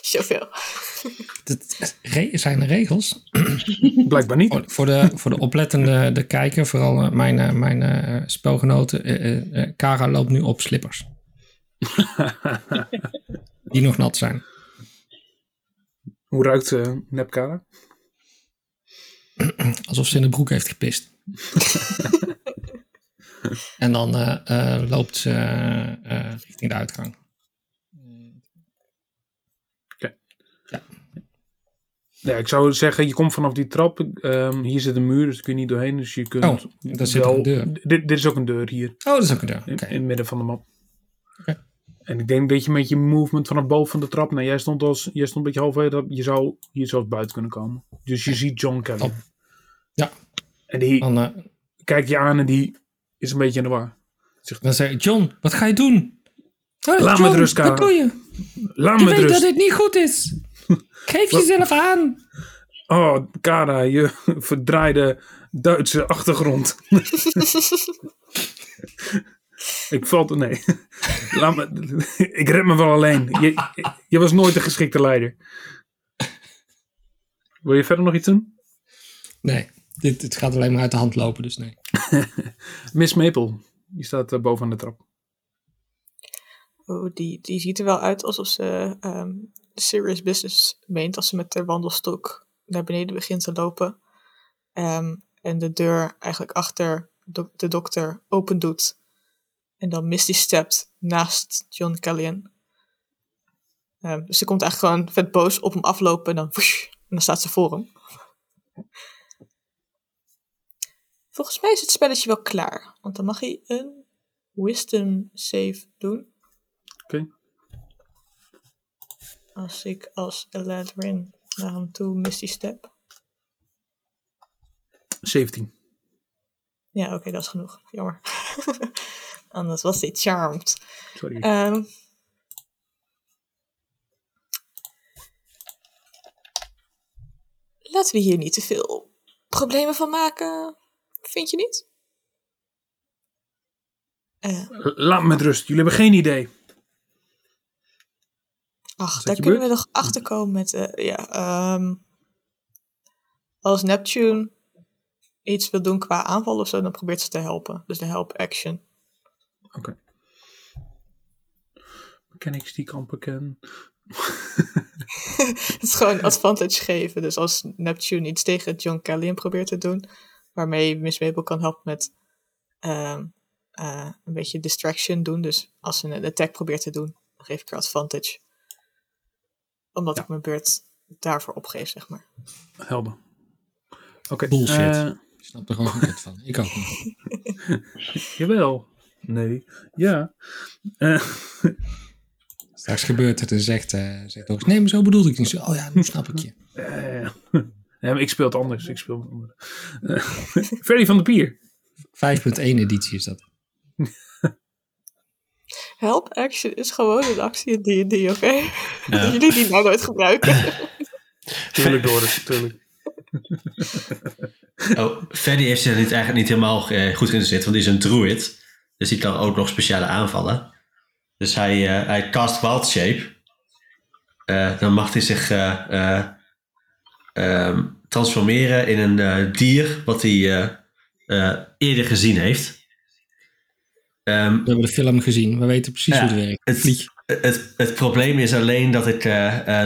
S2: Zoveel.
S1: Dat zijn er regels.
S4: Blijkbaar niet.
S1: Oh, voor, de, voor de oplettende de kijker, vooral eh, mijn, eh, mijn eh, spelgenoten. eh, eh, eh, Kara loopt nu op slippers. *laughs* Die nog nat zijn.
S4: Hoe ruikt uh, Nepkara? *clears throat*
S1: Alsof ze in de broek heeft gepist. *laughs* en dan eh, eh, loopt ze eh, eh, richting de uitgang.
S4: Ja, ik zou zeggen, je komt vanaf die trap. ehm, hier zit een muur, dus daar kun je niet doorheen. Dus je kunt
S1: Oh, daar zit
S4: wel-
S1: een deur.
S4: Dit, dit is ook een deur hier,
S1: Oh, dat is ook een deur.
S4: in het midden van de map.
S1: Oké.
S4: En ik denk dat je met je movement vanaf boven van de trap... Nou, jij stond, als, jij stond een beetje halverwege, dat je zou hier zelfs buiten kunnen komen. Dus je ziet John Kelly.
S1: Top. Ja.
S4: En die
S1: Dan, eh,
S4: kijkt je aan en die is een beetje in de war.
S1: dan zeg ik, John, wat ga je doen? Oh,
S4: Laat me
S1: John,
S4: met rust.
S1: Wat doe je?
S4: Laat
S1: Je
S4: me
S1: weet dat
S4: rust.
S1: dit niet goed is. *laughs* Geef jezelf aan.
S4: Oh, Kara, je *laughs* verdraaide Duitse achtergrond. *laughs* ik val... Nee. Laat me, ik red me wel alleen. Je, je was nooit de geschikte leider. Wil je verder nog iets doen?
S1: Nee, dit, dit gaat alleen maar uit de hand lopen, dus nee. *laughs*
S4: Miss Maple. Die staat uh, bovenaan de trap.
S2: Oh, die, die ziet er wel uit alsof ze ehm, serious business meent als ze met de wandelstok naar beneden begint te lopen. Ehm, en de deur eigenlijk achter do- de dokter open doet. En dan Misty stept naast John Callian. Ehm, dus ze komt eigenlijk gewoon vet boos op hem aflopen en dan, woesh, en dan staat ze voor hem. Volgens mij is het spelletje wel klaar. Want dan mag hij een wisdom save doen.
S4: Oké.
S2: Als ik als Eladrin naar hem toe Misty step.
S4: 17.
S2: Ja, oké, dat is genoeg. Jammer. *laughs* Anders was dit charmed.
S4: Sorry.
S2: Ehm. laten we hier niet te veel problemen van maken. Vind je niet? Eh,
S4: Laat me met rust. Jullie hebben geen idee.
S2: ach, daar kunnen we nog achter komen met... eh, ja, ehm, als Neptune iets wil doen qua aanval of zo, dan probeert ze te helpen. Dus de help action.
S4: Oké. Mechanics die ik amper ken. *laughs*
S2: Het is gewoon advantage geven. Dus als Neptune iets tegen John Callian probeert te doen, waarmee Miss Mabel kan helpen met ehm, eh, een beetje distraction doen. Dus als ze een attack probeert te doen, dan geef ik haar advantage. Omdat ik mijn beurt daarvoor opgeef, zeg maar.
S4: Helder. Oké.
S1: Bullshit.
S4: eh,
S1: Ik snap er gewoon geen van. Ik ook niet. *laughs*
S4: jawel. Nee. Ja. Eh, *laughs*
S1: Straks gebeurt het en zegt, eh zegt ook, nee, maar zo bedoelde ik niet. Zo, Oh ja, nu snap ik je.
S4: eh, *laughs* ja, maar ik speel het anders. Ik speel *laughs* het anders. Freddy van de Pier.
S1: 5.1 editie is dat.
S2: Help action is gewoon een actie in D&D, oké?
S5: Ja.
S2: Dat jullie die nou nooit gebruiken.
S4: Tuurlijk, Doris. Tuurlijk.
S5: Oh, Freddy heeft zich niet, eigenlijk niet helemaal eh, goed geïnteresseerd, want die is een druid. Dus die kan ook nog speciale aanvallen. Dus hij, eh, hij cast Wild Shape. Eh, dan mag hij zich eh, eh, ehm, transformeren in een dier wat hij eerder gezien heeft. Ehm,
S1: We hebben de film gezien. We weten precies hoe het werkt.
S5: het, het, het probleem is alleen dat ik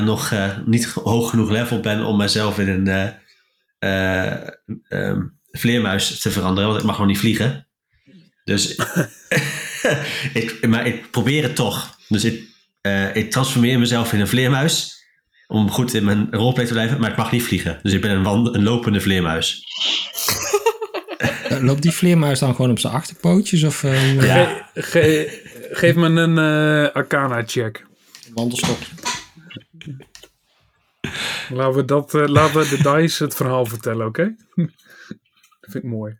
S5: nog niet hoog genoeg level ben om mezelf in een eh, eh, ehm, vleermuis te veranderen, want ik mag nog niet vliegen. Dus *laughs* ik, maar ik probeer het toch. Dus ik, eh, ik transformeer mezelf in een vleermuis om goed in mijn roleplay te blijven, maar ik mag niet vliegen. Dus ik ben een, wand- een lopende vleermuis.
S1: Eh, Loopt die vleermuis dan gewoon op zijn achterpootjes? Of eh, hoe-
S5: Ja.
S4: Ge- ge- geef me een eh, Arcana-check.
S1: wandelstokje?
S4: Laten we, dat, eh, laten we de dice het verhaal vertellen, oké? *laughs* Dat vind ik mooi.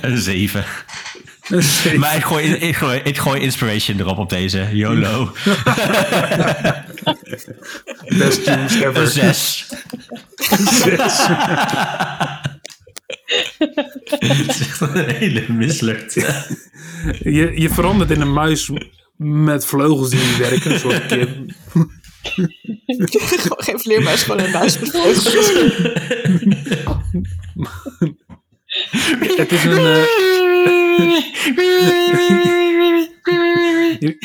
S5: Een zeven. Maar ik gooi, ik, gooi, ik gooi inspiration erop op deze. YOLO. *laughs*
S4: Best tunes
S5: Een
S4: ever.
S5: zes. *laughs* Het is echt een hele mislukt.
S4: Je, je verandert in een muis met vleugels die niet werken. Een soort kip. *laughs*
S2: gewoon geen vleermuis, gewoon een muis met vleugels. *laughs*
S4: Het is een... eh, *laughs* je,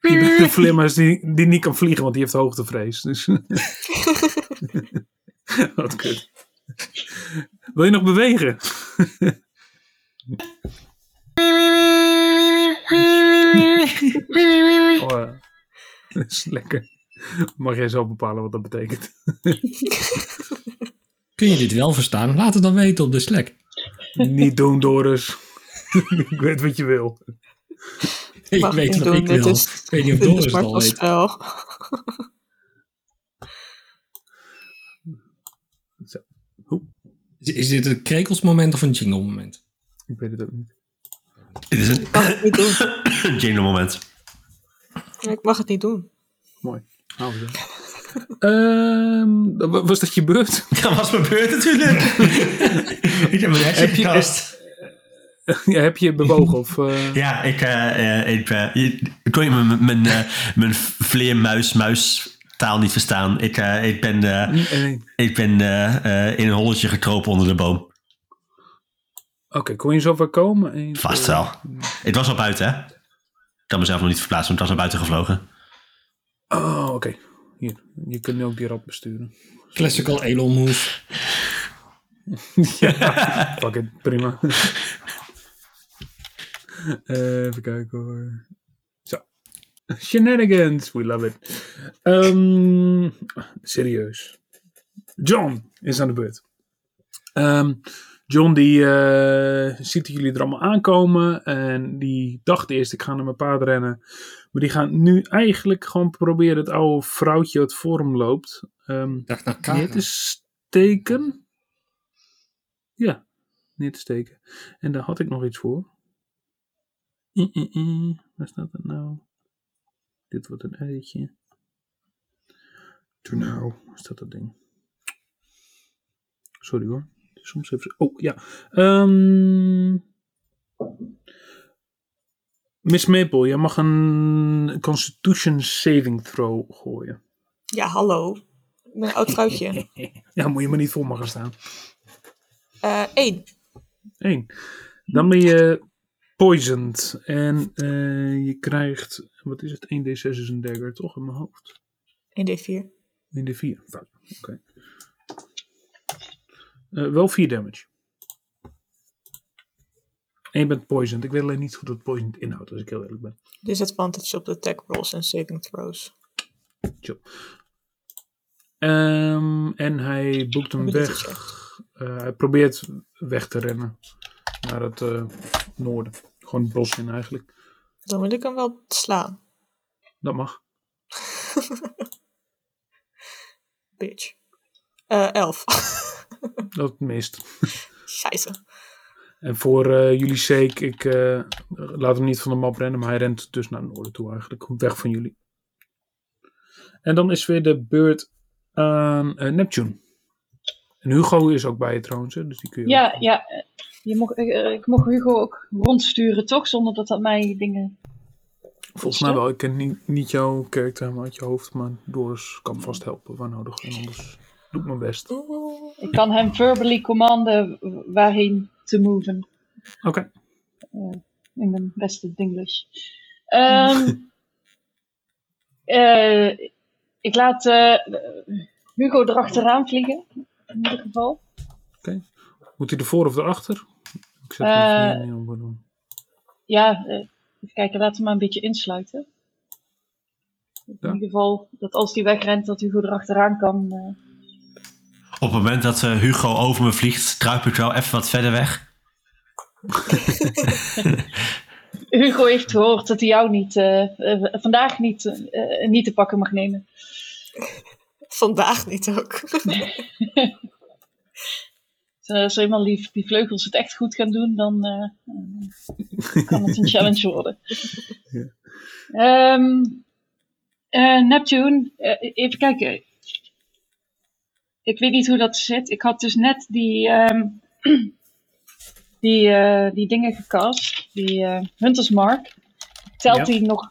S4: je bent een vleermuis die, die niet kan vliegen, want die heeft hoogtevrees. Dus. *laughs* Wat kut. Wil je nog bewegen? Oh, dat is lekker. Mag jij zelf bepalen wat dat betekent?
S1: Kun je dit wel verstaan? Laat het dan weten op de Slack.
S4: Niet doen, Doris. ik weet wat je wil.
S1: Ik
S2: Mag
S1: weet wat
S2: doen,
S1: ik wil.
S2: is-
S1: ik weet niet of Doris
S2: is
S1: het al weet.
S2: spel.
S1: Is, is dit een krekelsmoment of een jingle moment?
S4: Ik weet het ook niet.
S5: Dit is een
S2: Mag het niet doen. *coughs*
S5: jingle moment.
S2: Ik mag het niet doen.
S4: Mooi. Houden we Ehm, wa- was dat je beurt? *laughs*
S5: Dat was mijn beurt natuurlijk. *laughs* ik heb mijn headset
S4: Heb je-
S5: gekast.
S4: ja, heb je bewogen? Of, eh, *laughs*
S5: Ja, ik, eh, eh, ik, eh, je- kon je mijn, mijn, eh, mijn vleermuis, muis taal niet verstaan. Ik, eh, ik ben, eh,
S4: nee, nee.
S5: ik ben eh, eh, in een holletje gekropen onder de boom.
S4: Oké, kon je zover komen?
S5: Vast wel. Het was al buiten, hè? Ik kan mezelf nog niet verplaatsen, want het was naar buiten gevlogen.
S4: Oh, oké. Hier, je kunt nu ook die rad besturen.
S1: Classical Elon move. *laughs*
S4: Fuck it, prima. Eh, even kijken hoor. Zo. Shenanigans, we love it. Ehm, serieus. John is aan de beurt. Ehm, John die eh, ziet jullie er allemaal aankomen en die dacht eerst ik ga naar mijn paard rennen. Maar die gaat nu eigenlijk gewoon proberen het oude vrouwtje dat voor hem loopt.
S1: naar
S4: neer te steken. Ja. neer te steken. En daar had ik nog iets voor. Waar staat het nou? Dit wordt een editje. Doe nou, waar staat dat ding? Sorry hoor. Soms even. Oh ja. Ehm Miss Maple, jij mag een Constitution saving throw gooien.
S2: Ja, hallo. Ik ben een oud vrouwtje. *laughs*
S4: Ja, moet je maar niet voor mogen staan.
S2: Één.
S4: Eén. Dan ben je poisoned. En eh, je krijgt, wat is het? 1d6 is een dagger, toch? In mijn hoofd.
S2: 1d4.
S4: 1d4. Fout. Oké. Eh, wel 4 damage. En je bent poisoned. Ik weet alleen niet goed wat poisoned inhoudt, als ik heel eerlijk ben.
S2: Disadvantage op de attack rolls en saving throws.
S4: Chill. Ehm, en hij boekt hem weg. Eh, hij probeert weg te rennen naar het eh, noorden. Gewoon het bos in eigenlijk.
S2: Dan wil ik hem wel slaan.
S4: Dat mag. *laughs*
S2: Bitch. Eh elf. *laughs*
S4: Dat het meest. En voor eh, jullie sake, ik eh, laat hem niet van de map rennen, maar hij rent dus naar het noorden toe eigenlijk. Weg van jullie. En dan is weer de beurt aan eh, Neptune. En Hugo is ook bij je trouwens, hè? dus die kun je
S6: Ja,
S4: ook-
S6: ja. Je mocht, ik mocht Hugo ook rondsturen, toch? Zonder dat dat mij dingen...
S4: Volgens mij wel. Ik ken niet, niet jouw karakter helemaal uit je hoofd, maar Doris kan vast helpen waar nodig. En anders doe ik mijn best.
S6: Ik kan hem verbally commanden waarheen te moven.
S4: Oké.
S6: In mijn beste English. Ehm *laughs* eh, ik laat eh, Hugo erachteraan vliegen. In ieder geval.
S4: Moet hij ervoor of erachter? Ik zet
S6: Eh,
S4: hem even neer, pardon.
S6: Ja, eh, even kijken. Laten we maar een beetje insluiten. In
S4: Ja.
S6: ieder geval, dat als hij wegrent, dat Hugo erachteraan kan.
S5: Op het moment dat eh, Hugo over me vliegt, druip ik wel even wat verder weg. *laughs*
S6: Hugo heeft gehoord dat hij jou niet, eh, eh, vandaag niet, eh, niet te pakken mag nemen.
S2: Vandaag niet ook. *laughs*
S6: Als eenmaal die, die vleugels het echt goed gaan doen, dan kan het een challenge worden. *laughs*
S4: Ja.
S6: Ehm, eh, Neptune, even kijken. Ik weet niet hoe dat zit. Ik had dus net die, ehm, *clears throat* die, eh, die dingen gecast. Die eh, Hunters Mark. Telt
S4: Ja.
S6: die nog?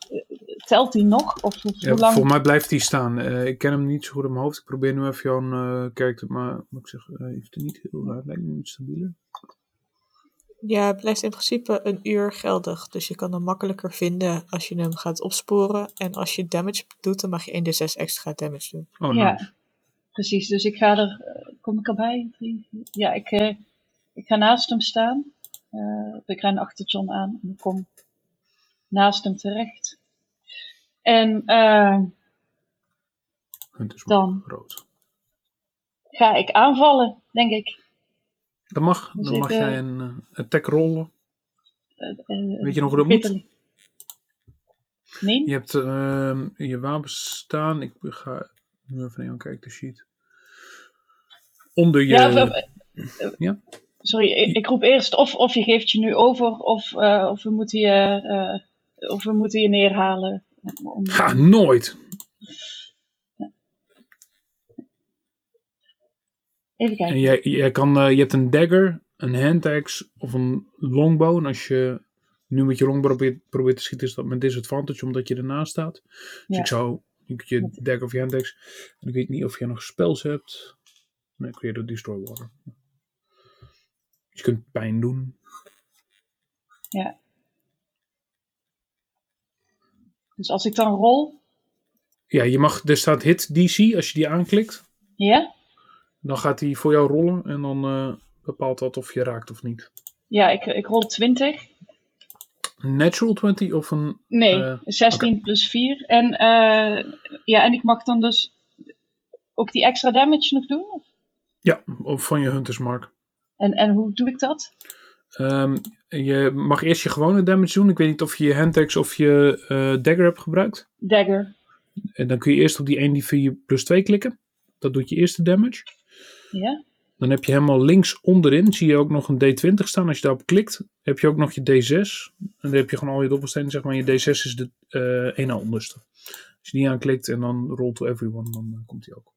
S6: Telt die nog? Of, of
S4: Ja,
S6: hoe lang?
S4: Voor mij blijft hij staan. Eh, ik ken hem niet zo goed in mijn hoofd. Ik probeer nu even jouw eh karakter, maar moet ik zeg, hij heeft het niet heel raar. Lijkt me iets stabieler.
S2: Ja, het blijft in principe een uur geldig. Dus je kan hem makkelijker vinden als je hem gaat opsporen. En als je damage doet, dan mag je 1d6 extra damage doen.
S4: Oh,
S6: Ja. Precies, dus ik ga er. eh, kom ik erbij? Drie, vier- Ja, ik, eh, ik ga naast hem staan. Eh, ik ren achter John aan en ik kom naast hem terecht. En Dan.
S4: rood.
S6: ga ik aanvallen, denk ik.
S4: Dan mag,
S6: Dus
S4: dan mag
S6: ik,
S4: jij een attack rollen. Weet je nog hoe dat moet?
S6: Nee?
S4: Je hebt ehm, je wapens staan. Ik ga nu even jouw character sheet. Onder je...
S6: Ja,
S4: Ja?
S6: Sorry, ik, ik roep eerst of, of je geeft je nu over of, eh, of, we, moeten je, eh, of we moeten je neerhalen. Om-
S4: Ga nooit!
S6: Even kijken.
S4: En jij, jij kan, eh, je hebt een dagger, een handaxe of een longbow. En als je nu met je longbow probeert, probeert te schieten, is dat met disadvantage omdat je ernaast staat. Dus
S6: Ja.
S4: ik zou, je kunt je dagger of je. En ik weet niet of je nog spells hebt. Nee, create a destroy water. Dus je kunt pijn doen.
S6: Ja. Dus als ik dan rol,
S4: Ja, je mag, er staat hit DC. Als je die aanklikt,
S6: ja?
S4: dan gaat hij voor jou rollen. En dan eh, bepaalt dat of je raakt of niet.
S6: Ja, ik, ik rol 20.
S4: Natural 20 of een...
S6: Nee,
S4: Eh,
S6: 16 plus 4. En, eh, ja, en ik mag dan dus ook die extra damage nog doen? Of-
S4: Ja, van je Hunters Mark.
S6: En, en hoe doe ik dat?
S4: Ehm, je mag eerst je gewone damage doen. Ik weet niet of je je handaxe of je eh, dagger hebt gebruikt.
S6: Dagger.
S4: En dan kun je eerst op die 1 die 4 plus 2 klikken. Dat doet je eerste damage.
S6: Ja?
S4: Dan heb je helemaal links onderin, zie je ook nog een D20 staan. Als je daarop klikt, heb je ook nog je D6. En dan heb je gewoon al je dobbelstenen, zeg maar. Je D6 is de eh ene onderste. Als je die aanklikt en dan roll to everyone, dan eh, komt die ook.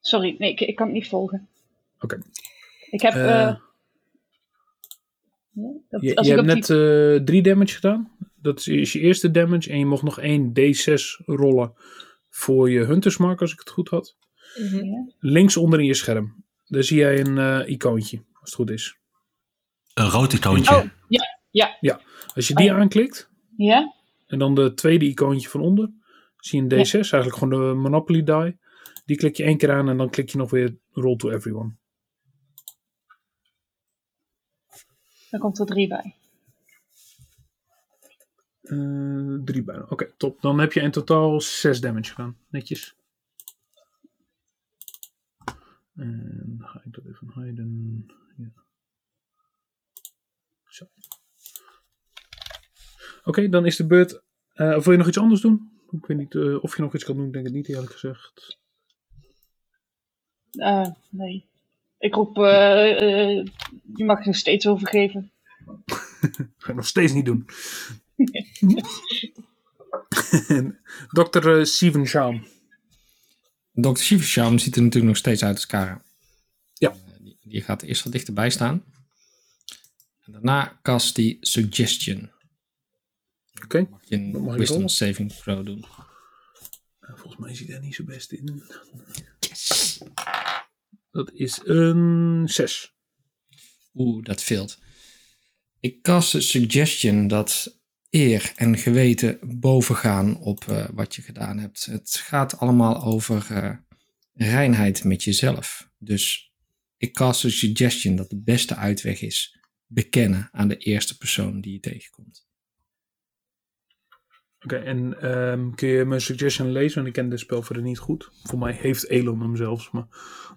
S6: Sorry, nee, ik, ik kan het niet volgen.
S4: Oké.
S6: Ik heb...
S4: Eh,
S6: dat-
S4: Je, hebt net
S6: die-
S4: eh, drie damage gedaan. Dat is- is je eerste damage. En je mocht nog één D6 rollen voor je Hunters Mark, als ik het goed had.
S6: Ja.
S4: Links onder in je scherm. Daar zie jij een eh, icoontje, als het goed is.
S5: Een rood icoontje.
S6: Oh, ja, ja.
S4: Als je die
S6: Oh.
S4: aanklikt,
S6: Ja?
S4: en dan de tweede icoontje van onder, zie je een D6, eigenlijk gewoon de Monopoly die. Die klik je één keer aan en dan klik je nog weer Roll to Everyone.
S6: Dan komt er drie bij.
S4: Eh, drie bijna. Oké, top. Dan heb je in totaal zes damage gedaan. Netjes. En dan ga ik dat even hiden. Ja. Zo. Oké, dan is de beurt. eh, of wil je nog iets anders doen? Ik weet niet eh, of je nog iets kan doen. Ik denk het niet, eerlijk gezegd.
S6: Eh, nee. Ik roep, eh, eh, je mag nog steeds overgeven. *laughs*
S4: Ga ik nog steeds niet doen. *laughs* *laughs* Dr. Steven Shaam.
S1: Dr. Shivershaam ziet er natuurlijk nog steeds uit als Kara.
S4: Ja.
S1: Eh, Die, die gaat eerst wat dichterbij staan. En daarna cast die Suggestion.
S4: Oké.
S1: Mag je een
S4: mag
S1: Wisdom? Saving Throw doen.
S4: Volgens mij zit hij niet zo best in. Dat is een 6.
S1: Oeh, dat veelt. Ik cast de Suggestion dat eer en geweten bovengaan op eh, wat je gedaan hebt. Het gaat allemaal over eh, reinheid met jezelf. Dus ik cast de Suggestion dat de beste uitweg is bekennen aan de eerste persoon die je tegenkomt.
S4: Oké, en ehm, kun je mijn suggestion lezen? Want ik ken dit spel verder niet goed. Voor mij heeft Elon hem zelfs. Maar...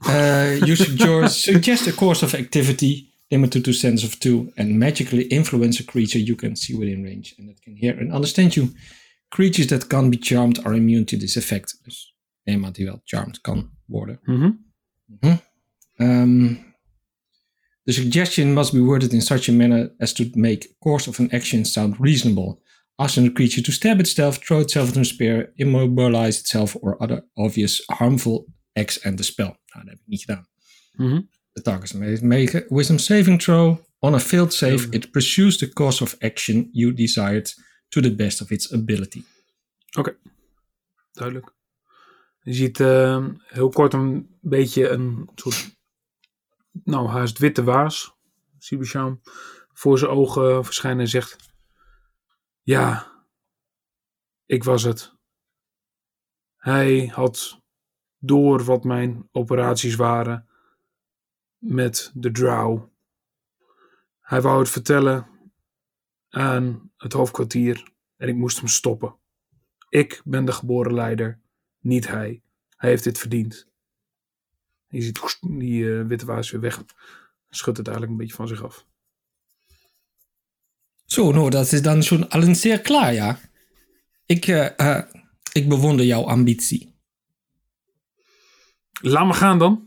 S1: Uh, you *laughs* suggest a course of activity limited to two sense of two and magically influence a creature you can see within range and that can hear and understand you. Creatures that can't be charmed are immune to this effect. Dus iemand die wel charmed kan worden.
S4: Mhm.
S1: Um, the suggestion must be worded in such a manner as to make course of an action sound reasonable. Asking the creature to stab itself, throw itself into a spear, immobilize itself, or other obvious harmful acts and the spell. Nou, dat heb ik niet gedaan.
S4: Mhm.
S1: The target may make a wisdom saving throw. On a failed save, it pursues the course of action you desired to the best of its ability.
S4: Oké, duidelijk. Je ziet ehm, heel kort een beetje een soort, nou haast witte waas, Sibisham, voor zijn ogen verschijnen en zegt, ja, ik was het. Hij had door wat mijn operaties waren met de drow. Hij wou het vertellen aan het hoofdkwartier en ik moest hem stoppen. Ik ben de geboren leider, niet hij. Hij heeft dit verdiend. Je ziet die eh, witte waas weer weg. Schudt het eigenlijk een beetje van zich af.
S1: Zo, nou, dat is dan schon allen zeer klaar, ja. Ik, eh, eh, ik bewonder jouw ambitie.
S4: Laat me gaan dan.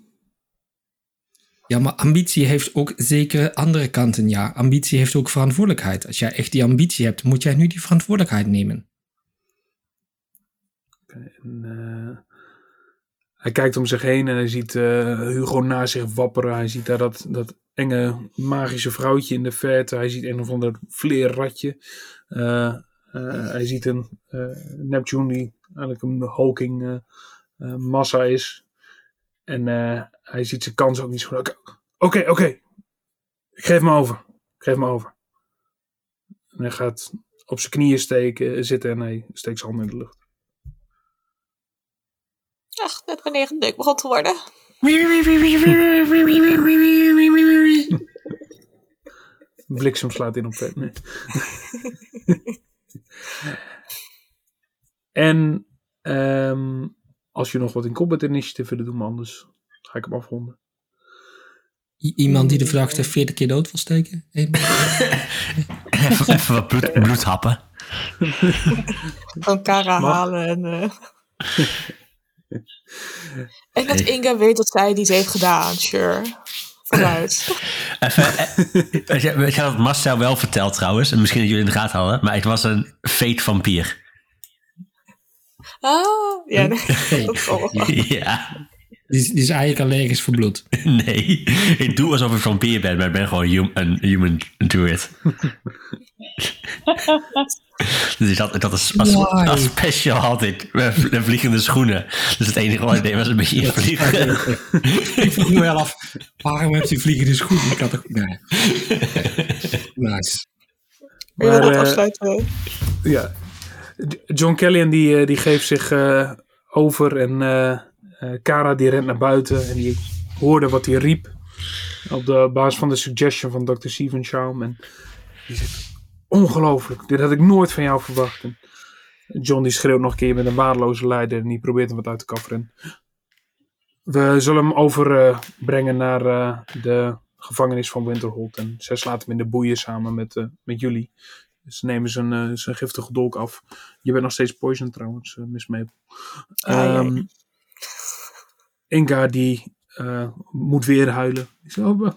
S1: Ja, maar ambitie heeft ook zeker andere kanten, ja. Ambitie heeft ook verantwoordelijkheid. Als jij echt die ambitie hebt, moet jij nu die verantwoordelijkheid nemen.
S4: En, eh, hij kijkt om zich heen en hij ziet eh, Hugo naast zich wapperen. Hij ziet daar dat, dat enge magische vrouwtje in de verte. Hij ziet een of ander vleerratje. Eh, hij ziet een Neptune die eigenlijk een hulking massa is. En hij ziet zijn kans ook niet zo goed. Oké, oké. Ik geef me over. Ik geef me over. En hij gaat op zijn knieën steken, zitten en hij steekt zijn handen in de lucht.
S2: Ach, net wanneer het leuk begon te worden. *laughs*
S4: Bliksem slaat in op vet. Nee. *laughs* en ehm, als je nog wat in combat initiative willen doen, anders ga ik hem afronden.
S1: I- iemand die de verdachte 40 keer dood wil steken? *laughs*
S5: Even, even wat bloed, bloed happen.
S2: Van Kara
S4: Mag.
S2: halen en... eh, *laughs* En dat Inga weet dat zij die heeft gedaan, sure. Vooruit. *laughs*
S5: Even, weet je, weet je wat Marcel wel vertelt trouwens? En misschien dat jullie in de gaten hadden. Maar het was een fake vampier.
S2: Ah, ja, nee, dat
S5: ja.
S1: Die, is- die is eigenlijk allergisch voor bloed. *laughs*
S5: Nee. Ik doe alsof ik een vampier ben, maar ik ben gewoon hum- een human druid. *laughs* dus dat, dat is als,
S1: Why?
S5: als special had ik de vliegende schoenen. Dus het enige wat ik deed was een beetje invliegen.
S1: ik vroeg me wel af, waarom heeft u vliegende schoenen? Ik had toch... Nee. Nice.
S4: Maar,
S2: dat
S4: eh,
S2: afsluiten we.
S4: Ja. John Kellyan die, eh, die geeft zich eh, over en Kara die rent naar buiten en die hoorde wat hij riep op de basis van de suggestion van Dr. Steven Schaum en die zegt ongelooflijk, dit had ik nooit van jou verwacht. En John die schreeuwt nog een keer met een waardeloze leider en die probeert hem wat uit te kafferen. We zullen hem overbrengen naar eh, de gevangenis van Winterholt en zij slaat hem in de boeien samen met, eh, met jullie. Ze nemen zijn, eh, zijn giftige dolk af. Je bent nog steeds poison trouwens, eh, Miss Maple.
S2: Ja,
S4: Inga die eh, moet weer huilen. "Oh,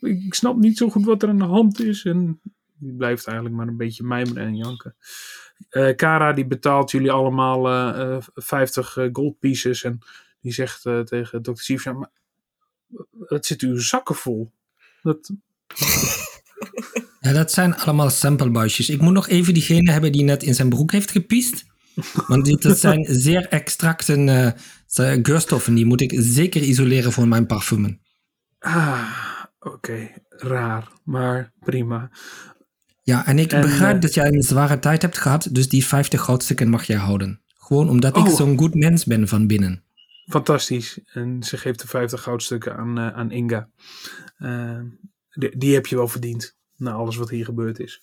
S4: *laughs* ik snap niet zo goed wat er aan de hand is. En die blijft eigenlijk maar een beetje mijmeren en janken. Eh, Kara die betaalt jullie allemaal eh, eh, 50 eh, gold pieces. En die zegt eh, tegen Dr. Maar het zit uw zakken vol. Dat, *laughs*
S1: Ja, dat zijn allemaal samplebuisjes. Ik moet nog even diegene hebben die net in zijn broek heeft gepiest. Want dit, dat zijn zeer extracten eh, ze- geurstoffen. Die moet ik zeker isoleren voor mijn parfumen.
S4: ah, oké, raar, maar prima.
S1: Ja, en ik
S4: En,
S1: begrijp
S4: eh,
S1: dat jij een zware tijd hebt gehad. Dus die 50 goudstukken mag jij houden. Gewoon omdat ik
S4: Oh.
S1: zo'n goed mens ben van binnen.
S4: Fantastisch. En ze geeft de 50 goudstukken aan, eh, aan Inga. Eh, die, die heb je wel verdiend. Na alles wat hier gebeurd is.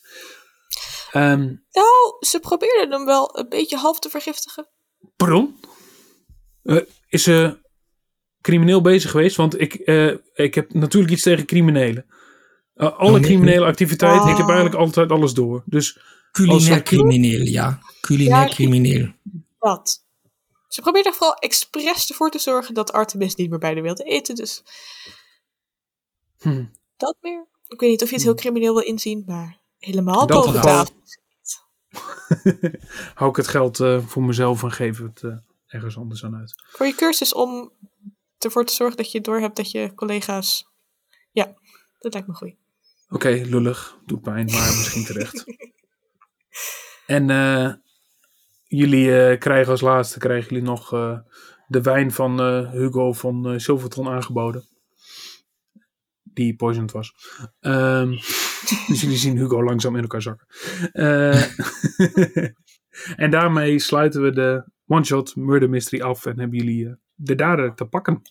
S4: Ehm,
S2: Nou, ze probeerden hem wel een beetje half te vergiftigen.
S4: pardon? Eh, is ze crimineel bezig geweest? Want ik, eh, ik heb natuurlijk iets tegen criminelen. Eh, alle criminele activiteiten, ik heb
S2: Oh.
S4: eigenlijk altijd alles door. Dus
S1: Culinair
S4: Als-
S1: crimineel, ja. Culinair
S2: Ja,
S1: crimineel.
S2: Dat. Ze probeerden er vooral expres ervoor te zorgen dat Artemis niet meer bij de wilde eten. Dus
S4: hm,
S2: dat meer. Ik weet niet of je het heel crimineel wil inzien, maar helemaal
S1: Dat
S2: boven tafel. *laughs*
S4: hou ik het geld eh, voor mezelf en geef het eh, ergens anders aan uit.
S2: Voor je cursus om ervoor te zorgen dat je doorhebt dat je collega's... Ja, dat lijkt me goed.
S4: Oké, lullig. Doet pijn, maar *laughs* misschien terecht. En eh, jullie eh, krijgen als laatste krijgen jullie nog eh, de wijn van eh, Hugo van eh Silverton aangeboden. Die poisoned was. Ehm, *laughs* dus jullie zien Hugo langzaam in elkaar zakken. Eh, *laughs* en daarmee sluiten we de one-shot murder mystery af en hebben jullie eh, de dader te pakken.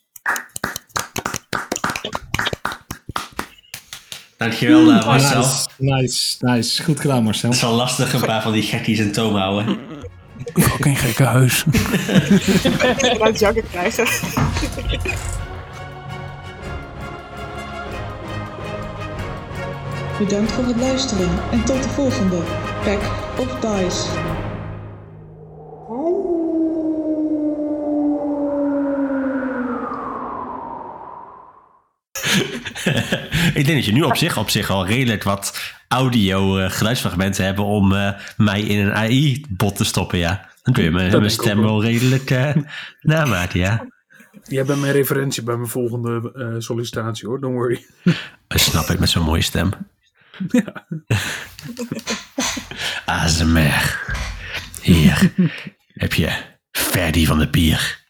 S5: Dankjewel uh, Marcel.
S1: Nice, nice, nice. Goed gedaan, Marcel.
S5: Het is wel lastig een paar van die gekkies in toom houden.
S4: Fucking gekke huis. *laughs*
S2: Uit jakken krijgen.
S3: Bedankt voor het luisteren en tot de volgende Pack of Dice. *laughs*
S5: ik denk dat je nu op zich, op zich al redelijk wat audio eh, geluidsfragmenten hebben om eh, mij in een AI-bot te stoppen, ja. Dan kun je mijn, stem
S4: ook
S5: wel. redelijk eh, *laughs* namaken, ja.
S4: Jij bent mijn referentie bij mijn volgende eh, sollicitatie hoor, don't worry. *laughs*
S5: Dat snap ik met zo'n mooie stem.
S4: Ja. *laughs*
S5: ASMR. Hier heb je Ferdy van de Pier.